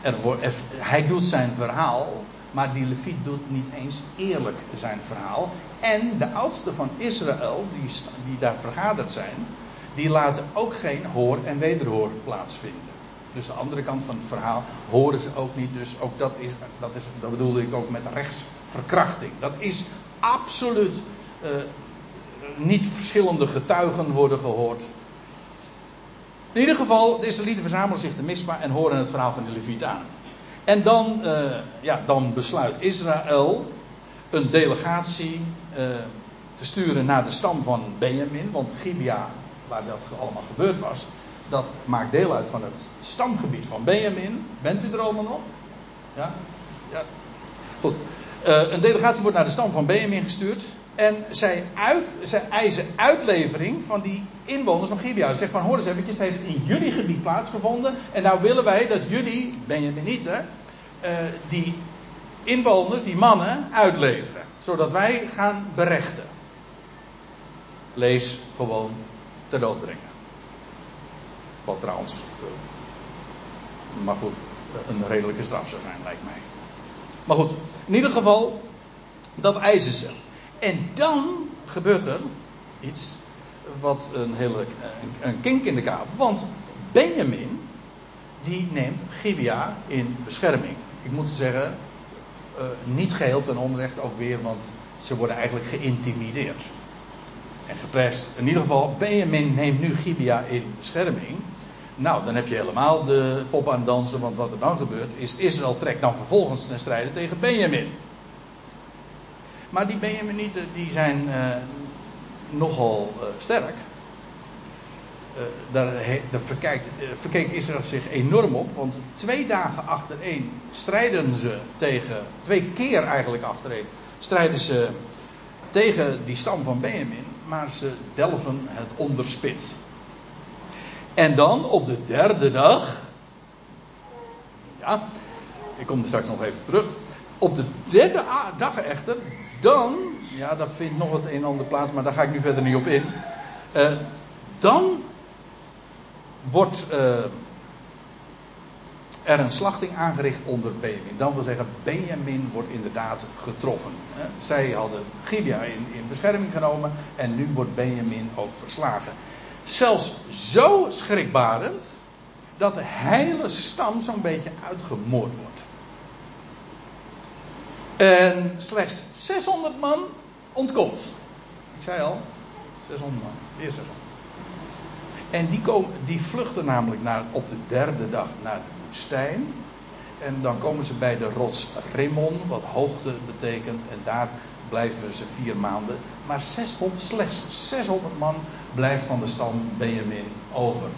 er hij doet zijn verhaal. Maar die Leviet doet niet eens eerlijk zijn verhaal. En de oudsten van Israël, die, die daar vergaderd zijn. Die laten ook geen hoor en wederhoor plaatsvinden. Dus de andere kant van het verhaal horen ze ook niet. Dus ook dat is, dat, is, dat bedoelde ik ook met rechtsverkrachting. Dat is absoluut uh, niet verschillende getuigen worden gehoord. In ieder geval, de Israëlieten verzamelen zich te misbaar en horen het verhaal van de Leviet aan. En dan, uh, ja, dan besluit Israël een delegatie uh, te sturen naar de stam van Benjamin. Want Gibea, waar dat allemaal gebeurd was, dat maakt deel uit van het stamgebied van Benjamin. Bent u er allemaal nog? Ja? Ja. Goed. Uh, een delegatie wordt naar de stam van Benjamin gestuurd. En zij, uit, zij eisen uitlevering van die inwoners van Gibeah. Ze zeggen van, hoor eens eventjes, het heeft in jullie gebied plaatsgevonden. En nou willen wij dat jullie, Benjaminieten, uh, die inwoners, die mannen, uitleveren. Zodat wij gaan berechten. Lees gewoon ter dood brengen. Wat trouwens, uh, maar goed, een redelijke straf zou zijn, lijkt mij. Maar goed, in ieder geval, dat eisen ze. En dan gebeurt er iets wat een hele een, kink in de kaap. Want Benjamin die neemt Gibea in bescherming. Ik moet zeggen, uh, niet geheel ten onrecht ook weer, want ze worden eigenlijk geïntimideerd. En geprest. In ieder geval, Benjamin neemt nu Gibea in bescherming. Nou, dan heb je helemaal de pop aan dansen, want wat er dan gebeurt is Israël trekt dan vervolgens ten strijde tegen Benjamin. Maar die Benjaminieten die zijn uh, nogal uh, sterk. daar, daar verkijkt, verkeek Israël zich enorm op. Want twee dagen achtereen strijden ze tegen, twee keer eigenlijk achtereen, strijden ze tegen die stam van Benjamin. Maar ze delven het onderspit. En dan op de derde dag. Ja, ik kom er straks nog even terug. Op de derde dag echter, dan, ja, dat vindt nog het een en ander plaats, maar daar ga ik nu verder niet op in. Uh, dan wordt uh, er een slachting aangericht onder Benjamin. Dan wil zeggen, Benjamin wordt inderdaad getroffen. Zij hadden Gibeah in, in bescherming genomen en nu wordt Benjamin ook verslagen. Zelfs zo schrikbarend dat de hele stam zo'n beetje uitgemoord wordt. En slechts 600 man ontkomt. Ik zei al, 600 man, weer 600. En die, komen, die vluchten namelijk naar, op de derde dag naar de woestijn. En dan komen ze bij de rots Rimmon, wat hoogte betekent. En daar blijven ze vier maanden. Maar 600, slechts 600 man blijft van de stam Benjamin over.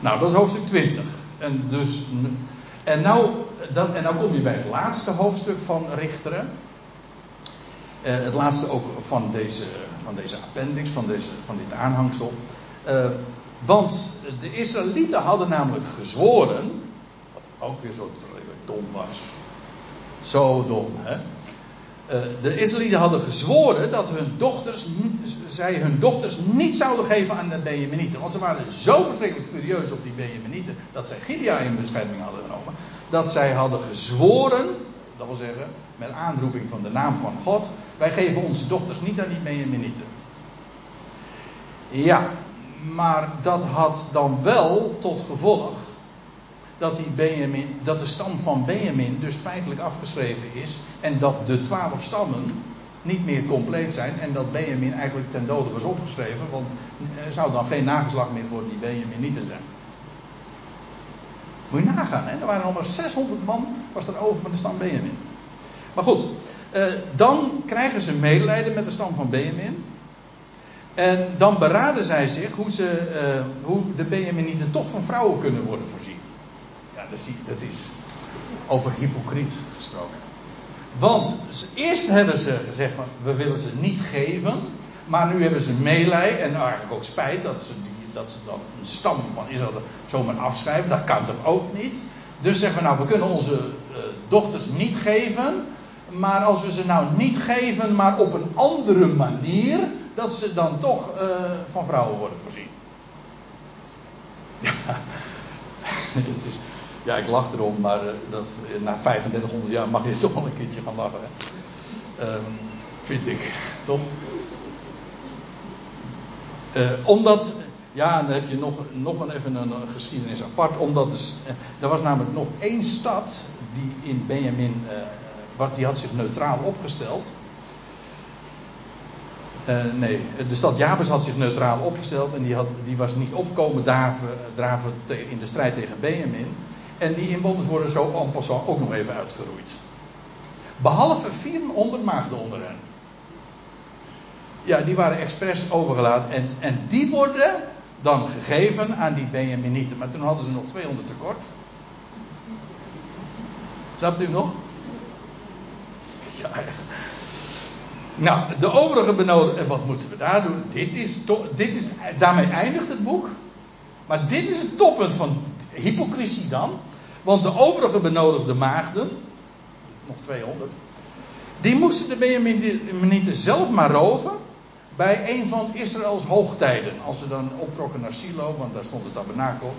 Nou, dat is hoofdstuk 20. En, dus, en, nou, en nou kom je bij het laatste hoofdstuk van Richteren. Uh, het laatste ook van deze, van deze appendix, van, deze, van dit aanhangsel. Uh, want de Israëlieten hadden namelijk gezworen. Wat ook weer zo dom was. Zo dom, hè? Uh, de Israëlieten hadden gezworen dat hun dochters, zij hun dochters niet zouden geven aan de Benjaminieten. Want ze waren zo verschrikkelijk furieus op die Benjaminieten dat zij Gibeah in bescherming hadden genomen. Dat zij hadden gezworen, dat wil zeggen met aanroeping van de naam van God, wij geven onze dochters niet aan die Benjaminieten. Ja, maar dat had dan wel tot gevolg dat, die Benjamin, dat de stam van Benjamin dus feitelijk afgeschreven is. En dat de twaalf stammen niet meer compleet zijn. En dat Benjamin eigenlijk ten dode was opgeschreven. Want er zou dan geen nageslag meer voor die Benjaminieten zijn. Moet nagaan, hè? er waren nog maar 600 man was er over van de stam Benjamin. Maar goed, eh, dan krijgen ze medelijden met de stam van Benjamin. En dan beraden zij zich hoe, ze, uh, hoe de Benjaminieten toch van vrouwen kunnen worden voorzien. Ja, dat is, dat is over hypocriet gesproken. Want eerst hebben ze gezegd van we willen ze niet geven. Maar nu hebben ze meelij en eigenlijk ook spijt dat ze, die, dat ze dan een stam van Israël zomaar afschrijven. Dat kan toch ook niet. Dus zeggen we nou we kunnen onze uh, dochters niet geven. Maar als we ze nou niet geven, maar op een andere manier dat ze dan toch uh, van vrouwen worden voorzien. Ja, het is, ja ik lach erom, maar uh, dat, na 3500 jaar mag je toch wel een keertje gaan lachen. Um, vind ik, toch? Omdat, ja, dan heb je nog, nog een, even een, geschiedenis apart. Omdat dus, er was namelijk nog één stad die in Benjamin, wat, die had zich neutraal opgesteld. Uh, nee, de stad Jabes had zich neutraal opgesteld en die, had, die was niet opkomen draven, draven in de strijd tegen Benjamin. En die inwoners worden zo en passant ook nog even uitgeroeid. Behalve 400 maagden onder hen. Ja, die waren expres overgelaten en, en die worden dan gegeven aan die Benjaminieten. Maar toen hadden ze nog 200 tekort. Snapt u nog? Ja, nou, de overige benodigden. En wat moeten we daar doen? Dit is, dit is, daarmee eindigt het boek. Maar dit is het toppunt van hypocrisie dan. Want de overige benodigde maagden. Nog 200. Die moesten de Benjaminieten zelf maar roven. Bij een van Israëls hoogtijden. Als ze dan optrokken naar Silo, want daar stond het tabernakel.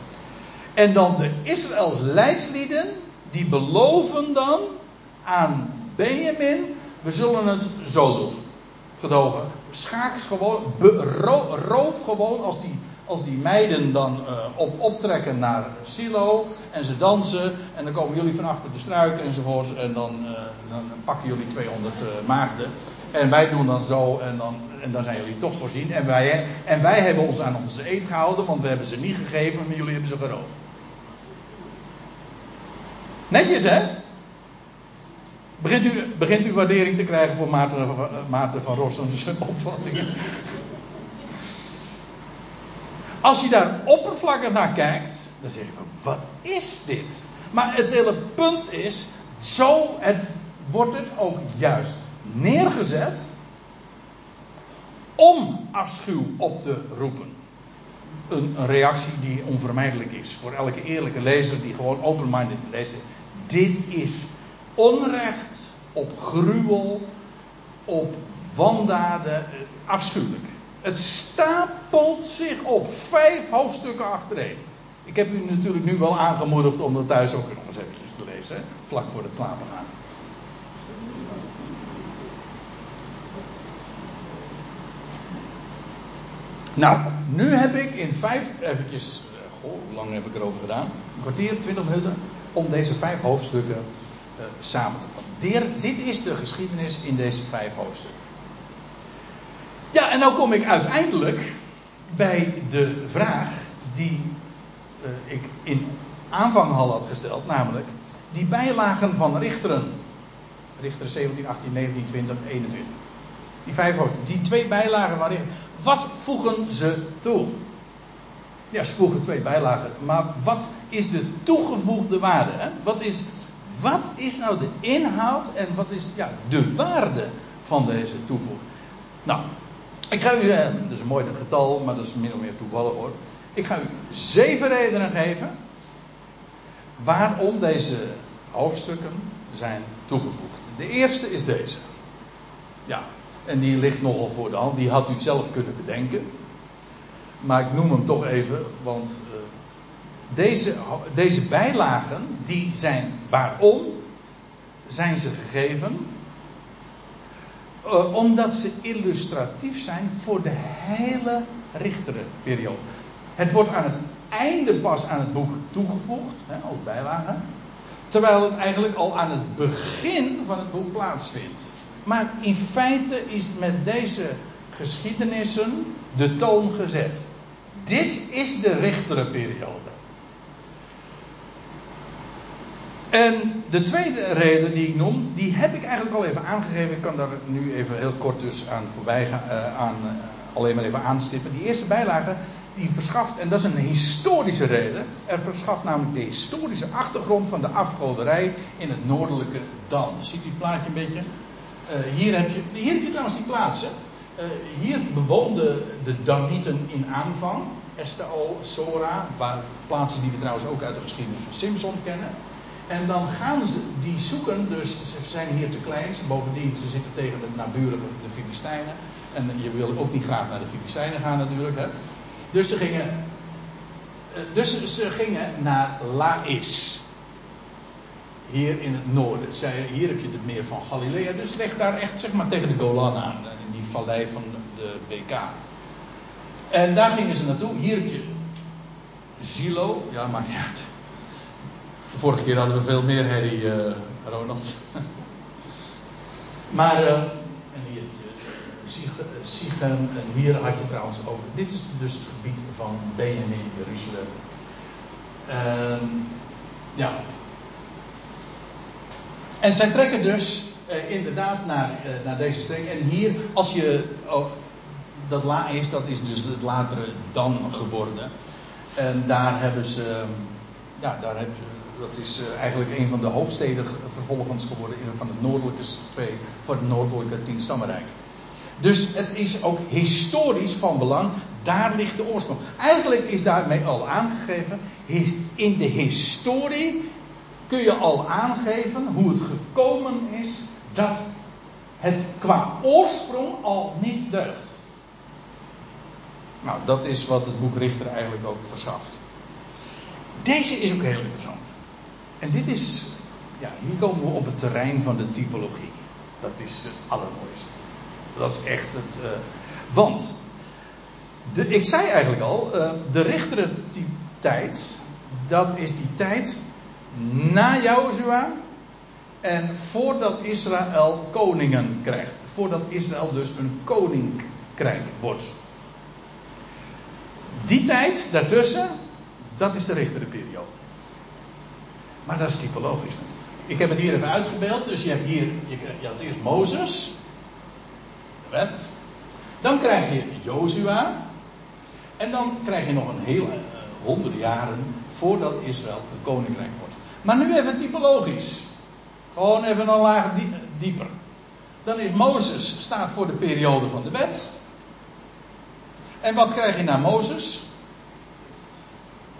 En dan de Israëls leidslieden. Die beloven dan aan Benjamin we zullen het zo doen. Gedogen. Schaak gewoon. roof gewoon als die, als die meiden dan uh, op, optrekken naar Silo. En ze dansen. En dan komen jullie van achter de struik enzovoorts. En dan, uh, dan pakken jullie 200 uh, eh, maagden. En wij doen dan zo. En dan, en dan zijn jullie toch voorzien. En wij, en wij hebben ons aan onze eet gehouden. Want we hebben ze niet gegeven. Maar jullie hebben ze geroofd. Netjes hè? Begint u, begint u waardering te krijgen voor Maarten, Maarten van Rossum's opvattingen? Als je daar oppervlakkig naar kijkt, dan zeg je van wat is dit? Maar het hele punt is, zo het, wordt het ook juist neergezet om afschuw op te roepen. Een, reactie die onvermijdelijk is voor elke eerlijke lezer die gewoon open-minded leest. Dit is onrecht op gruwel, op wandaden, afschuwelijk. Het stapelt zich op vijf hoofdstukken achtereen. Ik heb u natuurlijk nu wel aangemoedigd om dat thuis ook nog eens eventjes te lezen, hè? vlak voor het slapen gaan. Nou, nu heb ik in vijf, eventjes, eh, goh, hoe lang heb ik erover gedaan? Een kwartier, twintig minuten, om deze vijf hoofdstukken uh, samen te vatten. Dit is de geschiedenis in deze vijf hoofdstukken. Ja, en nou kom ik uiteindelijk bij de vraag die uh, ik in aanvang al had gesteld, namelijk die bijlagen van Richteren. Richteren 17, 18, 19, 20, 21. Die vijf hoofdstukken. Die twee bijlagen van Richteren. Wat voegen ze toe? Ja, ze voegen twee bijlagen. Maar wat is de toegevoegde waarde? Wat, is, wat is nou de inhoud en wat is ja, de waarde van deze toevoeging? Nou, ik ga u, eh, dat is een mooi getal, maar dat is min of meer toevallig hoor. Ik ga u zeven redenen geven waarom deze hoofdstukken zijn toegevoegd. De eerste is deze. Ja, en die ligt nogal voor de hand. Die had u zelf kunnen bedenken. Maar ik noem hem toch even, want uh, deze, deze bijlagen, die zijn waarom zijn ze gegeven? Uh, omdat ze illustratief zijn voor de hele richterenperiode. Het wordt aan het einde pas aan het boek toegevoegd, hè, als bijlage. Terwijl het eigenlijk al aan het begin van het boek plaatsvindt. Maar in feite is met deze geschiedenissen de toon gezet. Dit is de richterenperiode. En de tweede reden die ik noem, die heb ik eigenlijk al even aangegeven. Ik kan daar nu even heel kort dus aan voorbij gaan, uh, aan, uh, alleen maar even aanstippen. Die eerste bijlage, die verschaft, en dat is een historische reden, er verschaft namelijk de historische achtergrond van de afgoderij in het noordelijke Dan. Ziet u het plaatje een beetje? Uh, hier, heb je, hier trouwens die plaatsen. hier bewoonden de Danieten in aanvang. Estao, Sora, plaatsen die we trouwens ook uit de geschiedenis van Simpson kennen. En dan gaan ze die zoeken, dus ze zijn hier te klein. Bovendien, ze zitten tegen het naburige de Filistijnen. En je wil ook niet graag naar de Filistijnen gaan natuurlijk. Hè? Dus ze gingen, dus ze gingen naar Laïs. Hier in het noorden. Zij, hier heb je het meer van Galilea. Dus ligt daar echt zeg maar tegen de Golan aan. In die vallei van de BK. En daar gingen ze naartoe. Hier heb je Zilo. Ja, maakt niet uit. De vorige keer hadden we veel meer herrie, uh, Ronald. maar, uh, en hier Sichem, en hier had je trouwens ook. Dit is dus het gebied van Benjamin, Jeruzalem. Uh, ja. En zij trekken dus uh, inderdaad naar, naar deze streek. En hier, als je. Oh, dat La is, dat is dus het latere Dan geworden. En daar hebben ze. Ja, daar heb je dat is uh, eigenlijk een van de hoofdsteden vervolgens geworden van het noordelijke van het noordelijke tienstammenrijk. Dus het is ook historisch van belang. Daar ligt de oorsprong. Eigenlijk is daarmee al aangegeven. In de historie kun je al aangeven hoe het gekomen is dat het qua oorsprong al niet deugt. Nou, dat is wat het boek Richter eigenlijk ook verschaft. Deze is ook heel interessant. En dit is, ja, hier komen we op het terrein van de typologie. Dat is het allermooiste. Dat is echt het. Uh, want, de, ik zei eigenlijk al, uh, de richtere tijd, dat is die tijd na Jozua en voordat Israël koningen krijgt. Voordat Israël dus een koninkrijk wordt. Die tijd daartussen, dat is de richtere periode. Maar dat is typologisch natuurlijk. Ik heb het hier even uitgebeeld. Dus je hebt hier, je, je had eerst Mozes, de wet. Dan krijg je Jozua. En dan krijg je nog een heel uh, honderden jaren voordat Israël een koninkrijk wordt. Maar nu even typologisch. Gewoon even een laag dieper. Dan is Mozes staat voor de periode van de wet. En wat krijg je na Mozes?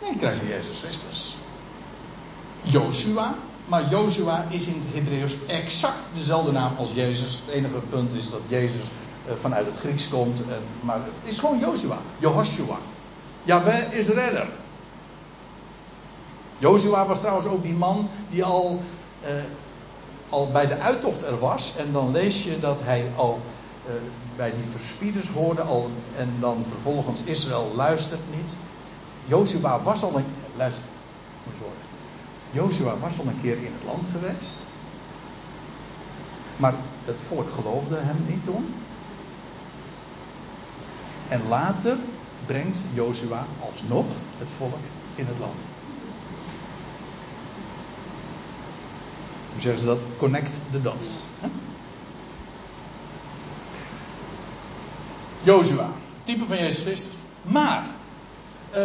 Nee, krijg je Jezus Christus. Joshua. Maar Joshua is in het Hebreeuws exact dezelfde naam als Jezus. Het enige punt is dat Jezus eh, vanuit het Grieks komt. Maar het is gewoon Joshua. Jehoshua. Yahweh is redder. Joshua was trouwens ook die man die al, eh, al bij de uittocht er was. En dan lees je dat hij al eh, bij die verspieders hoorde. Al, en dan vervolgens Israël luistert niet. Joshua was al een. Joshua was al een keer in het land geweest. Maar het volk geloofde hem niet toen. En later brengt Joshua alsnog het volk in het land. Hoe zeggen ze dat? Connect the dots. Joshua, type van Jezus Christus. Maar, uh,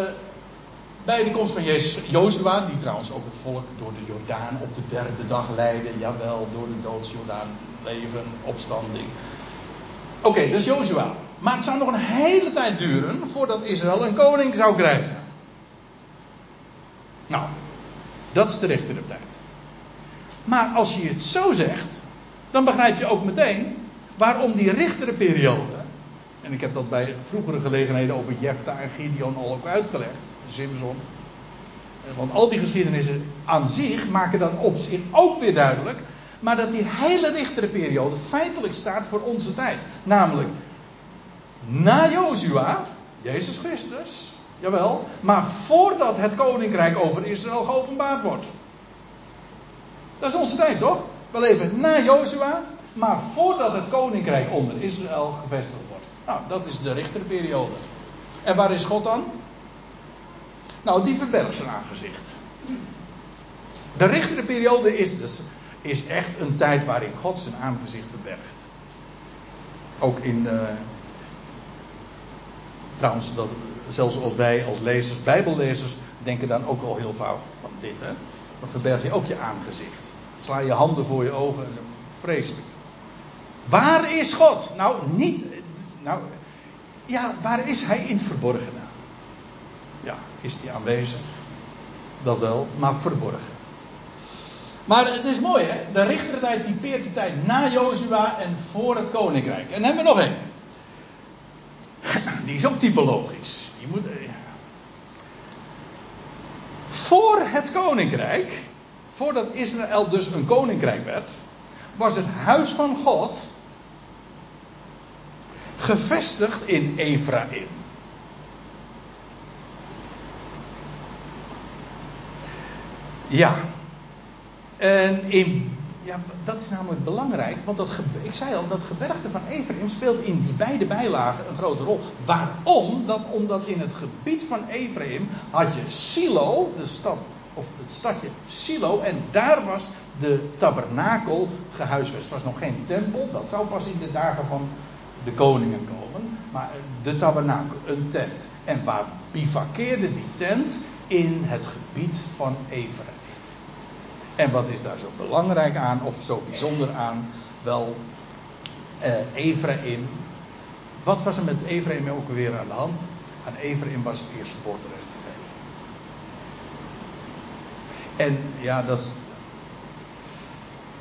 bij de komst van Jezus, Joshua, die trouwens ook het volk door de Jordaan op de derde dag leidde, jawel, door de doodsjordaan, leven, opstanding. Oké, okay, dus Joshua. Maar het zou nog een hele tijd duren voordat Israël een koning zou krijgen. Nou, dat is de richtere tijd. Maar als je het zo zegt, dan begrijp je ook meteen waarom die richtere periode. En ik heb dat bij vroegere gelegenheden over Jefta en Gideon al ook uitgelegd. Simson. Want al die geschiedenissen aan zich maken dat op zich ook weer duidelijk. Maar dat die hele richtere periode feitelijk staat voor onze tijd. Namelijk na Jozua, Jezus Christus, jawel, maar voordat het koninkrijk over Israël geopenbaard wordt. Dat is onze tijd toch? We leven na Jozua, maar voordat het koninkrijk onder Israël gevestigd wordt. Nou, dat is de richterperiode. En waar is God dan? Nou, die verbergt zijn aangezicht. De richterperiode is dus is echt een tijd waarin God zijn aangezicht verbergt. Ook in, uh, Trouwens, dat, zelfs als wij als lezers, bijbellezers, denken dan ook al heel vaak van dit. Hè? Dan verberg je ook je aangezicht. Sla je handen voor je ogen. Vreselijk. Waar is God? Nou, niet. Nou, ja, waar is hij in het? Ja, is hij aanwezig? Dat wel, maar verborgen. Maar het is mooi, hè? De richtertijd typeert de tijd na Jozua en voor het koninkrijk. En dan hebben we nog één. Die is ook typologisch. Die moet, eh, voor het koninkrijk, voordat Israël dus een koninkrijk werd, was het huis van God gevestigd in Ephraim. Ja. En in ja, dat is namelijk belangrijk, want dat, ik zei al, dat gebergte van Ephraim speelt in die beide bijlagen een grote rol. Waarom? Dat, omdat in het gebied van Ephraim had je Silo, de stad, of het stadje Silo, en daar was de tabernakel gehuisvest. Het was nog geen tempel, dat zou pas in de dagen van de koningen komen, maar de tabernakel, een tent. En waar bivakkeerde die tent? In het gebied van Ephraim. En wat is daar zo belangrijk aan, of zo bijzonder aan? Wel, Ephraim. Wat was er met Ephraim ook weer aan de hand? Aan Ephraim was het eerste geboorterecht gegeven. En ja, dat is.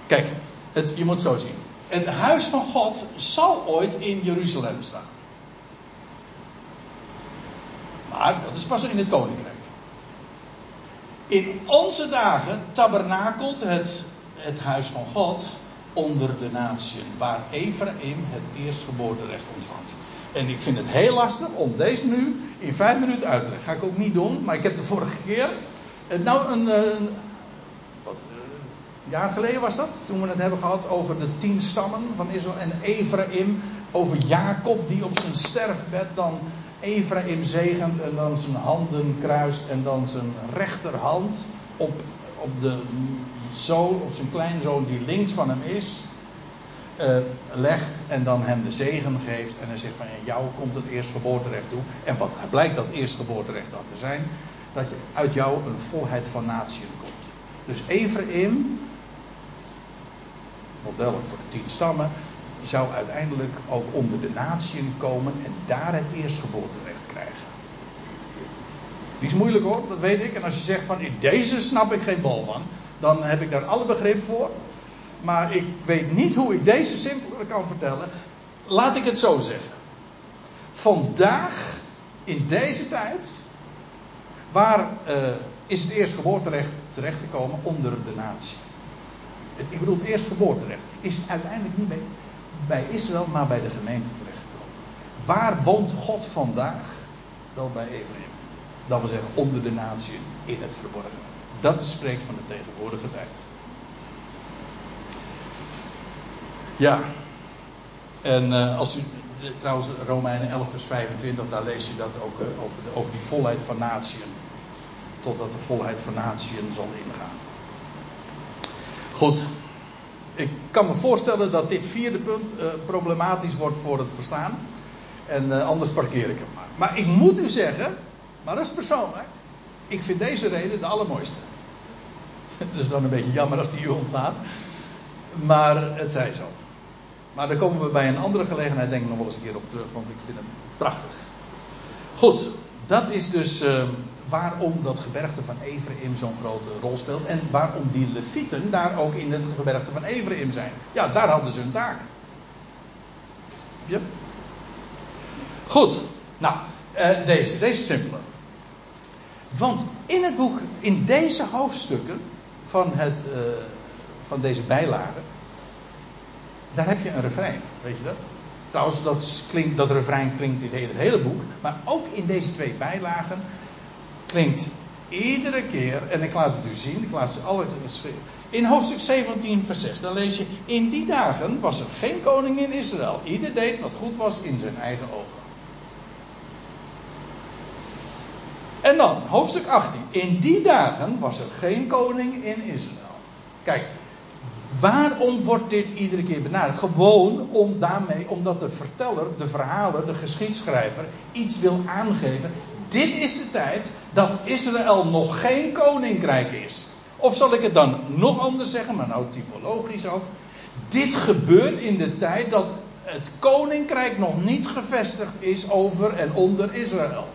Kijk, het, je moet zo zien. Het huis van God zal ooit in Jeruzalem staan. Maar dat is pas in het koninkrijk. In onze dagen tabernakelt het, het huis van God onder de natie, waar Ephraim het eerstgeboorterecht ontvangt. En ik vind het heel lastig om deze nu in vijf minuten uit te leggen. Ga ik ook niet doen, maar ik heb de vorige keer. Eh, nou, een, eh, wat, eh, jaar geleden was dat, toen we het hebben gehad over de tien stammen van Israël en Ephraim, over Jacob die op zijn sterfbed dan Ephraim zegent en dan zijn handen kruist en dan zijn rechterhand op, op de zoon, of zijn kleinzoon die links van hem is. legt en dan hem de zegen geeft. En hij zegt van jou komt het eerstgeboorterecht toe. En wat blijkt dat eerstgeboorterecht dan te zijn? Dat je uit jou een volheid van natie komt. Dus Ephraim, model voor de tien stammen, zou uiteindelijk ook onder de natieën komen en daar het eerstgeboorterecht krijgen. Die is moeilijk hoor, dat weet ik. En als je zegt van in deze snap ik geen bal van, dan heb ik daar alle begrip voor. Maar ik weet niet hoe ik deze simpeler kan vertellen. Laat ik het zo zeggen. Vandaag, in deze tijd, waar uh, is het eerstgeboorterecht terechtgekomen onder de natie? Ik bedoel, het eerstgeboorterecht is uiteindelijk niet bij, bij Israël, maar bij de gemeente terechtgekomen. Waar woont God vandaag? Wel bij Ephraim. Dat wil zeggen, onder de natie, in het verborgen. Dat spreekt van de tegenwoordige tijd. Ja. En uh, als u, trouwens, Romeinen 11, vers 25, daar lees je dat ook uh, over, de, over die volheid van natieën. Totdat de volheid van natieën zal ingaan. Goed. Ik kan me voorstellen dat dit vierde punt problematisch wordt voor het verstaan. En anders parkeer ik hem maar. Maar ik moet u zeggen, maar dat is persoonlijk. Ik vind deze reden de allermooiste. Is dan een beetje jammer als die u ontgaat. Maar het zij zo. Maar daar komen we bij een andere gelegenheid denk ik nog wel eens een keer op terug, want ik vind het prachtig. Goed, dat is dus uh, waarom dat gebergte van Ephraim zo'n grote rol speelt. En waarom die levieten daar ook in het gebergte van Ephraim zijn. Ja, daar hadden ze hun taak. Ja. Goed, nou, uh, deze, deze is simpeler. Want in het boek, in deze hoofdstukken van, het, uh, van deze bijlagen, daar heb je een refrein, weet je dat? Trouwens, dat, klinkt, dat refrein klinkt in het hele boek, maar ook in deze twee bijlagen klinkt iedere keer, en ik laat het u zien, ik laat ze alle in hoofdstuk 17, vers 6, dan lees je: In die dagen was er geen koning in Israël. Ieder deed wat goed was in zijn eigen ogen. En dan, hoofdstuk 18. In die dagen was er geen koning in Israël. Kijk, Waarom wordt dit iedere keer benaderd? Gewoon om daarmee, omdat de verteller, de verhaler, de geschiedschrijver iets wil aangeven. Dit is de tijd dat Israël nog geen koninkrijk is. Of zal ik het dan nog anders zeggen, maar nou typologisch ook. Dit gebeurt in de tijd dat het koninkrijk nog niet gevestigd is over en onder Israël.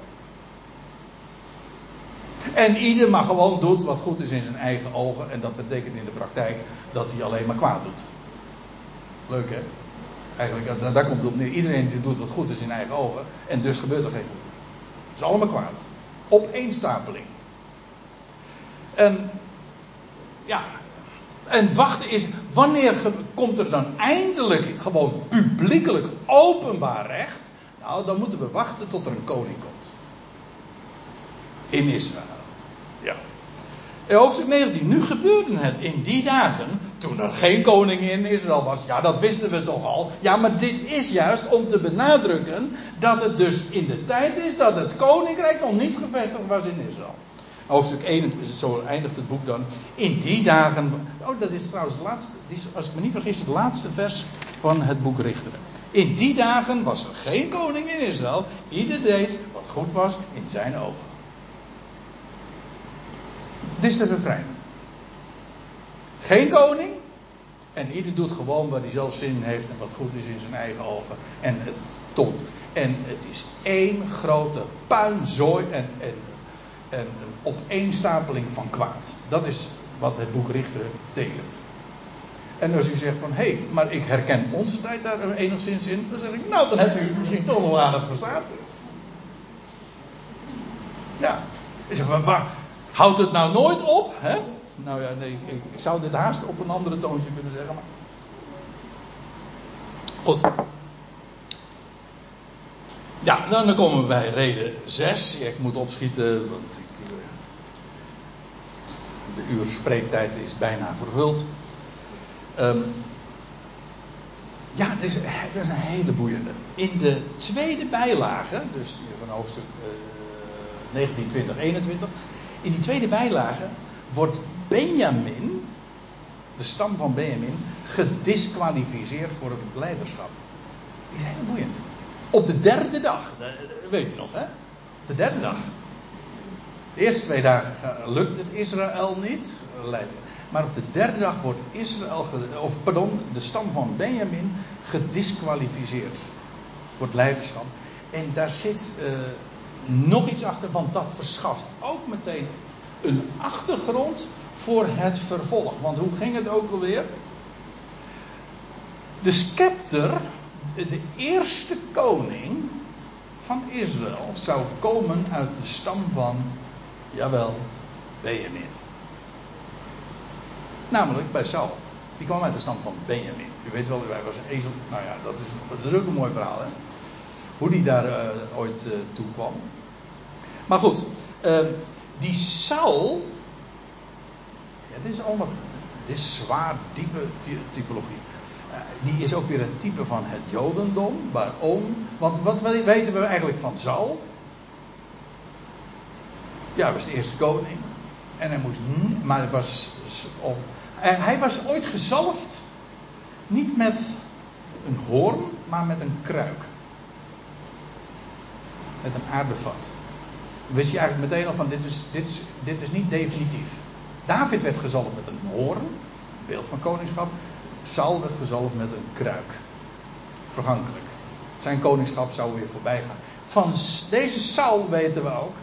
En ieder maar gewoon doet wat goed is in zijn eigen ogen. En dat betekent in de praktijk dat hij alleen maar kwaad doet. Leuk hè? Eigenlijk, daar komt het op neer. Iedereen doet wat goed is in eigen ogen. En dus gebeurt er geen goed. Het is allemaal kwaad. Opeenstapeling. En ja. En wachten is, wanneer komt er dan eindelijk gewoon publiekelijk openbaar recht? Nou, dan moeten we wachten tot er een koning komt. In Israël. Ja. Hoofdstuk 19. Nu gebeurde het in die dagen. Toen er geen koning in Israël was. Ja, dat wisten we toch al. Ja, maar dit is juist om te benadrukken. Dat het dus in de tijd is dat het koninkrijk nog niet gevestigd was in Israël. Hoofdstuk 21, zo eindigt het boek dan. In die dagen. Oh, dat is trouwens het laatste. Als ik me niet vergis, het laatste vers van het boek Richteren. In die dagen was er geen koning in Israël. Ieder deed wat goed was in zijn ogen. Dit is de refrein. Geen koning. En ieder doet gewoon wat hij zelf zin heeft en wat goed is in zijn eigen ogen. En het tot. En het is één grote puinzooi en, en, en een opeenstapeling van kwaad. Dat is wat het boek Richter tekent. En als u zegt van, hé, hey, maar ik herken onze tijd daar enigszins in, dan zeg ik, nou, dan hebt u misschien toch nog aardig verstaan. Ja. Ik zeg van, waar, Houdt het nou nooit op? Hè? Nou ja, nee, ik, ik, zou dit haast op een andere toontje kunnen zeggen. Maar... Goed. Ja, dan komen we bij reden 6. ik moet opschieten, want ik, eh, de uur spreektijd is bijna vervuld. Um, ja, dit is, is, een hele boeiende. In de tweede bijlage, dus van hoofdstuk uh, 19, 20, 21, in die tweede bijlage wordt Benjamin de stam van Benjamin, gedisqualificeerd voor het leiderschap. Die is heel boeiend. Op de derde dag, weet u nog hè? De derde dag. De eerste twee dagen lukt het Israël niet. Maar op de derde dag wordt Israël, of pardon, de stam van Benjamin gedisqualificeerd voor het leiderschap. En daar zit uh, nog iets achter, want dat verschaft ook meteen een achtergrond voor het vervolg. Want hoe ging het ook alweer? De scepter, de eerste koning van Israël, zou komen uit de stam van, jawel, Benjamin. Namelijk bij Saul. Die kwam uit de stam van Benjamin. U weet wel, hij was een ezel. Nou ja, dat is, dat is ook een mooi verhaal, hè? Hoe die daar uh, ooit uh, toe kwam. Maar goed, uh, die Saul. Ja, dit is allemaal. Dit is zwaar diepe typologie. die is ook weer een type van het Jodendom. Waarom? Want wat weten we eigenlijk van Saul? Ja, hij was de eerste koning. En hij moest. Maar hij was op. Hij was ooit gezalfd. Niet met een hoorn, maar met een kruik. Met een aardevat. Wist je eigenlijk meteen al van dit is, dit is, dit is niet definitief. David werd gezalfd met een hoorn, beeld van koningschap. Saul werd gezalfd met een kruik. Vergankelijk. Zijn koningschap zou weer voorbij gaan. Van deze Saul weten we ook,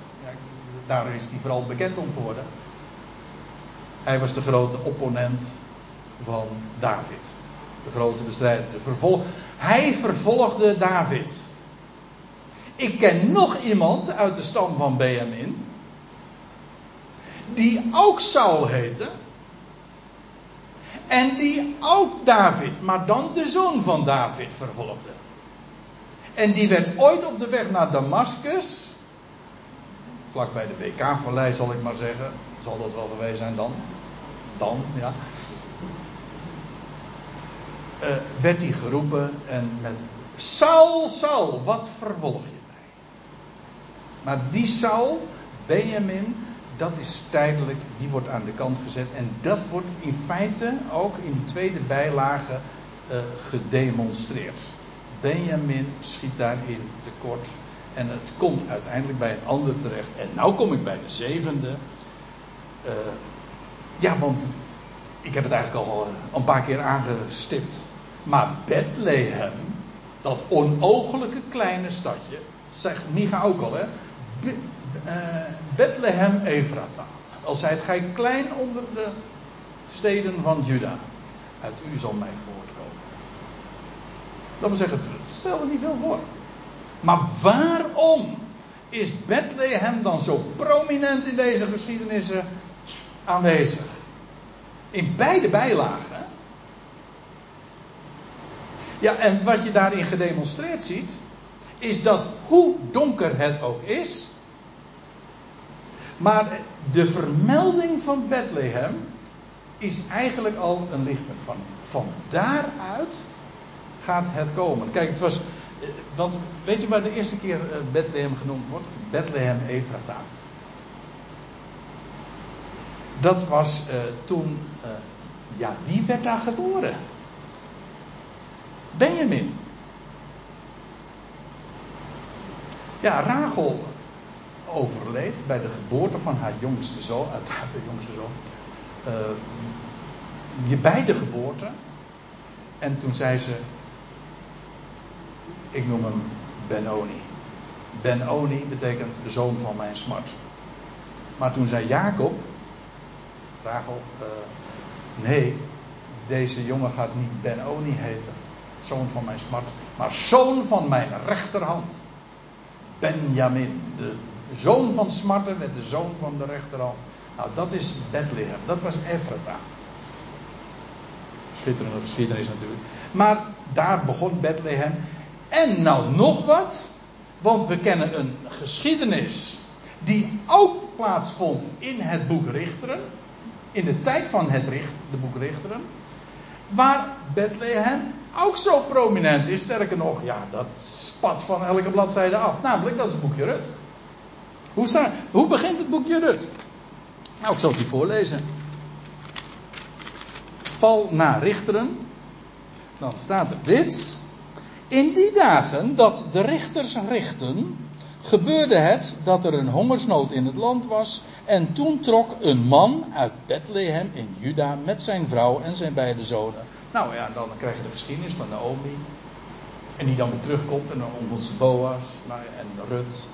daar is hij vooral bekend om geworden. Hij was de grote opponent van David. De grote bestrijder. De vervol hij vervolgde David. Ik ken nog iemand uit de stam van Benjamin. Die ook Saul heette. En die ook David, maar dan de zoon van David vervolgde. En die werd ooit op de weg naar Damascus. Vlak bij de BK-vallei zal ik maar zeggen. Zal dat wel geweest zijn dan? Dan, ja. Uh, werd hij geroepen en met Saul, Saul, wat vervolg je? Maar die Saul, Benjamin, dat is tijdelijk, die wordt aan de kant gezet. En dat wordt in feite ook in die tweede bijlage uh, gedemonstreerd. Benjamin schiet daarin tekort. En het komt uiteindelijk bij een ander terecht. En nu kom ik bij de zevende. Uh, ja, want ik heb het eigenlijk al eh, een paar keer aangestipt. Maar Bethlehem, dat onogelijke kleine stadje, zegt Micha ook al, hè? Be, uh, Bethlehem Efrata. Al zijt gij klein onder de steden van Juda. Uit u zal mij voortkomen. Dat wil zeggen, stel er niet veel voor. Maar waarom is Bethlehem dan zo prominent in deze geschiedenissen aanwezig? In beide bijlagen. Ja, en wat je daarin gedemonstreerd ziet, is dat hoe donker het ook is, maar de vermelding van Bethlehem is eigenlijk al een lichtpunt van. Van daaruit gaat het komen. Kijk, het was. Eh, want weet je waar de eerste keer eh, Bethlehem genoemd wordt? Bethlehem Efrata. Dat was uh, toen. Ja, wie werd daar geboren? Benjamin. Ja, Rachel overleed bij de geboorte van haar jongste zoon, uiteraard de jongste zoon. Uh, je bij de geboorte. En toen zei ze: Ik noem hem Benoni. Benoni betekent zoon van mijn smart. Maar toen zei Jacob: Rachel, uh, nee, deze jongen gaat niet Benoni heten, zoon van mijn smart, maar zoon van mijn rechterhand. Benjamin, de zoon van smarten met de zoon van de rechterhand. Nou, dat is Bethlehem, dat was Ephrata. Schitterende geschiedenis natuurlijk. Maar daar begon Bethlehem. En nou nog wat, want we kennen een geschiedenis die ook plaatsvond in het boek Richteren in de tijd van het richt, de boek Richteren, waar Bethlehem ook zo prominent is. Sterker nog, ja, dat spat van elke bladzijde af. Namelijk, dat is het boekje Rut. Hoe, staat, hoe begint het boekje Rut? Nou, ik zal het u voorlezen. Paul na richteren. Dan staat er dit. In die dagen dat de richters richten, gebeurde het dat er een hongersnood in het land was. En toen trok een man uit Bethlehem in Juda met zijn vrouw en zijn beide zonen. Nou ja, dan krijg je de geschiedenis van Naomi. En die dan weer terugkomt en dan ontmoet ze Boas en Rut.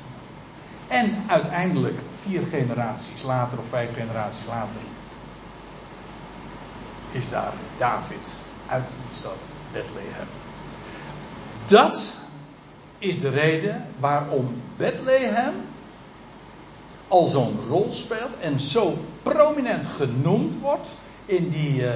En uiteindelijk, vier generaties later of vijf generaties later, is daar David uit de stad Bethlehem. Dat is de reden waarom Bethlehem al zo'n rol speelt en zo prominent genoemd wordt in, die, uh,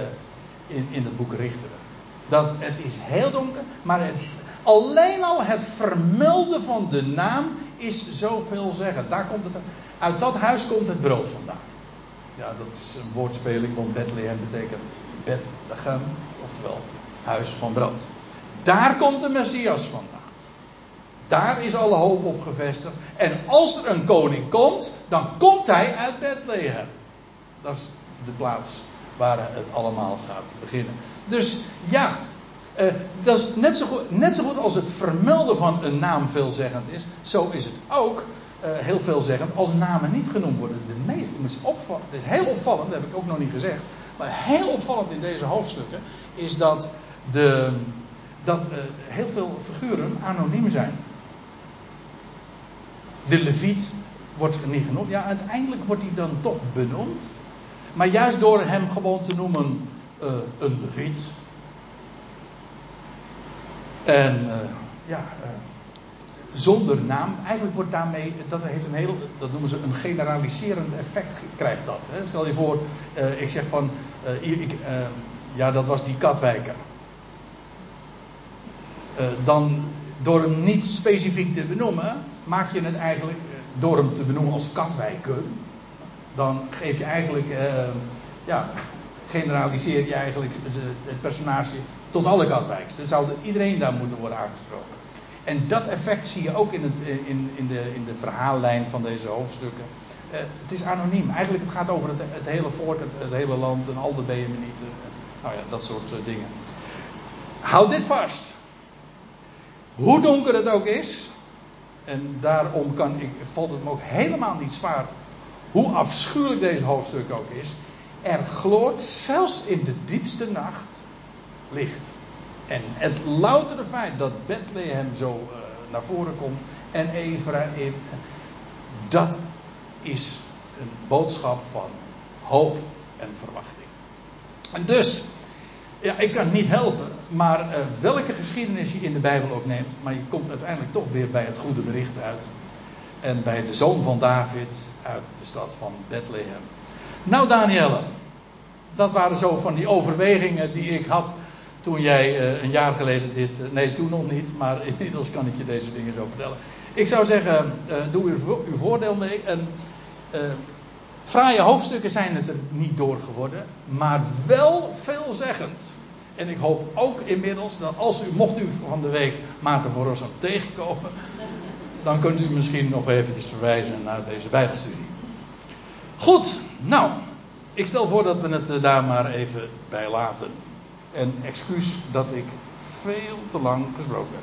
in, in het boek Richteren. Dat het is heel donker, maar het, alleen al het vermelden van de naam is zoveel zeggen. Daar komt het, uit dat huis komt het brood vandaan. Ja, dat is een woordspeling, want Bethlehem betekent Bethlehem, oftewel huis van brood. Daar komt de Messias vandaan. Daar is alle hoop op gevestigd. En als er een koning komt, dan komt hij uit Bethlehem. Dat is de plaats waar het allemaal gaat beginnen. Dus ja, uh, dat is net zo, goed, net zo goed als het vermelden van een naam veelzeggend is. Zo is het ook uh, heel veelzeggend als namen niet genoemd worden. De meeste, opvallen, het is heel opvallend, dat heb ik ook nog niet gezegd. Maar heel opvallend in deze hoofdstukken is dat, de, dat uh, heel veel figuren anoniem zijn. De leviet wordt niet genoemd. Ja, uiteindelijk wordt hij dan toch benoemd. Maar juist door hem gewoon te noemen een leviet. En uh, ja, uh, zonder naam. Eigenlijk wordt daarmee, dat heeft een heel, dat noemen ze een generaliserend effect, krijgt dat. Hè. Stel je voor, ik zeg van, ik, ja dat was die Katwijker. dan door hem niet specifiek te benoemen, maak je het eigenlijk, door hem te benoemen als Katwijker, dan geef je eigenlijk, ja, generaliseer je eigenlijk het personage tot alle Katwijkers. Dan zou iedereen daar moeten worden aangesproken. En dat effect zie je ook in, het, in, in, de, in de verhaallijn van deze hoofdstukken. Uh, het is anoniem. Eigenlijk het gaat over het, hele volk, het, hele land en al de Benjaminieten. Nou ja, dat soort uh, dingen. Houd dit vast. Hoe donker het ook is. En daarom kan ik, valt het me ook helemaal niet zwaar. Hoe afschuwelijk deze hoofdstuk ook is. Er gloort zelfs in de diepste nacht licht. En het loutere feit dat Bethlehem zo uh, naar voren komt en Ephraim, dat is een boodschap van hoop en verwachting. En dus, ja, ik kan het niet helpen, maar uh, welke geschiedenis je in de Bijbel ook neemt, maar je komt uiteindelijk toch weer bij het goede bericht uit. En bij de zoon van David uit de stad van Bethlehem. Nou, Danielle, dat waren zo van die overwegingen die ik had toen jij uh, een jaar geleden dit. Uh, nee, toen nog niet, maar inmiddels kan ik je deze dingen zo vertellen. Ik zou zeggen, uh, doe uw, voordeel mee. En, fraaie hoofdstukken zijn het er niet door geworden, maar wel veelzeggend. En ik hoop ook inmiddels dat als u, mocht u van de week Maarten voor Rossum tegenkomen, dan kunt u misschien nog even verwijzen naar deze Bijbelstudie. Goed, nou, ik stel voor dat we het daar maar even bij laten. En excuus dat ik veel te lang gesproken heb.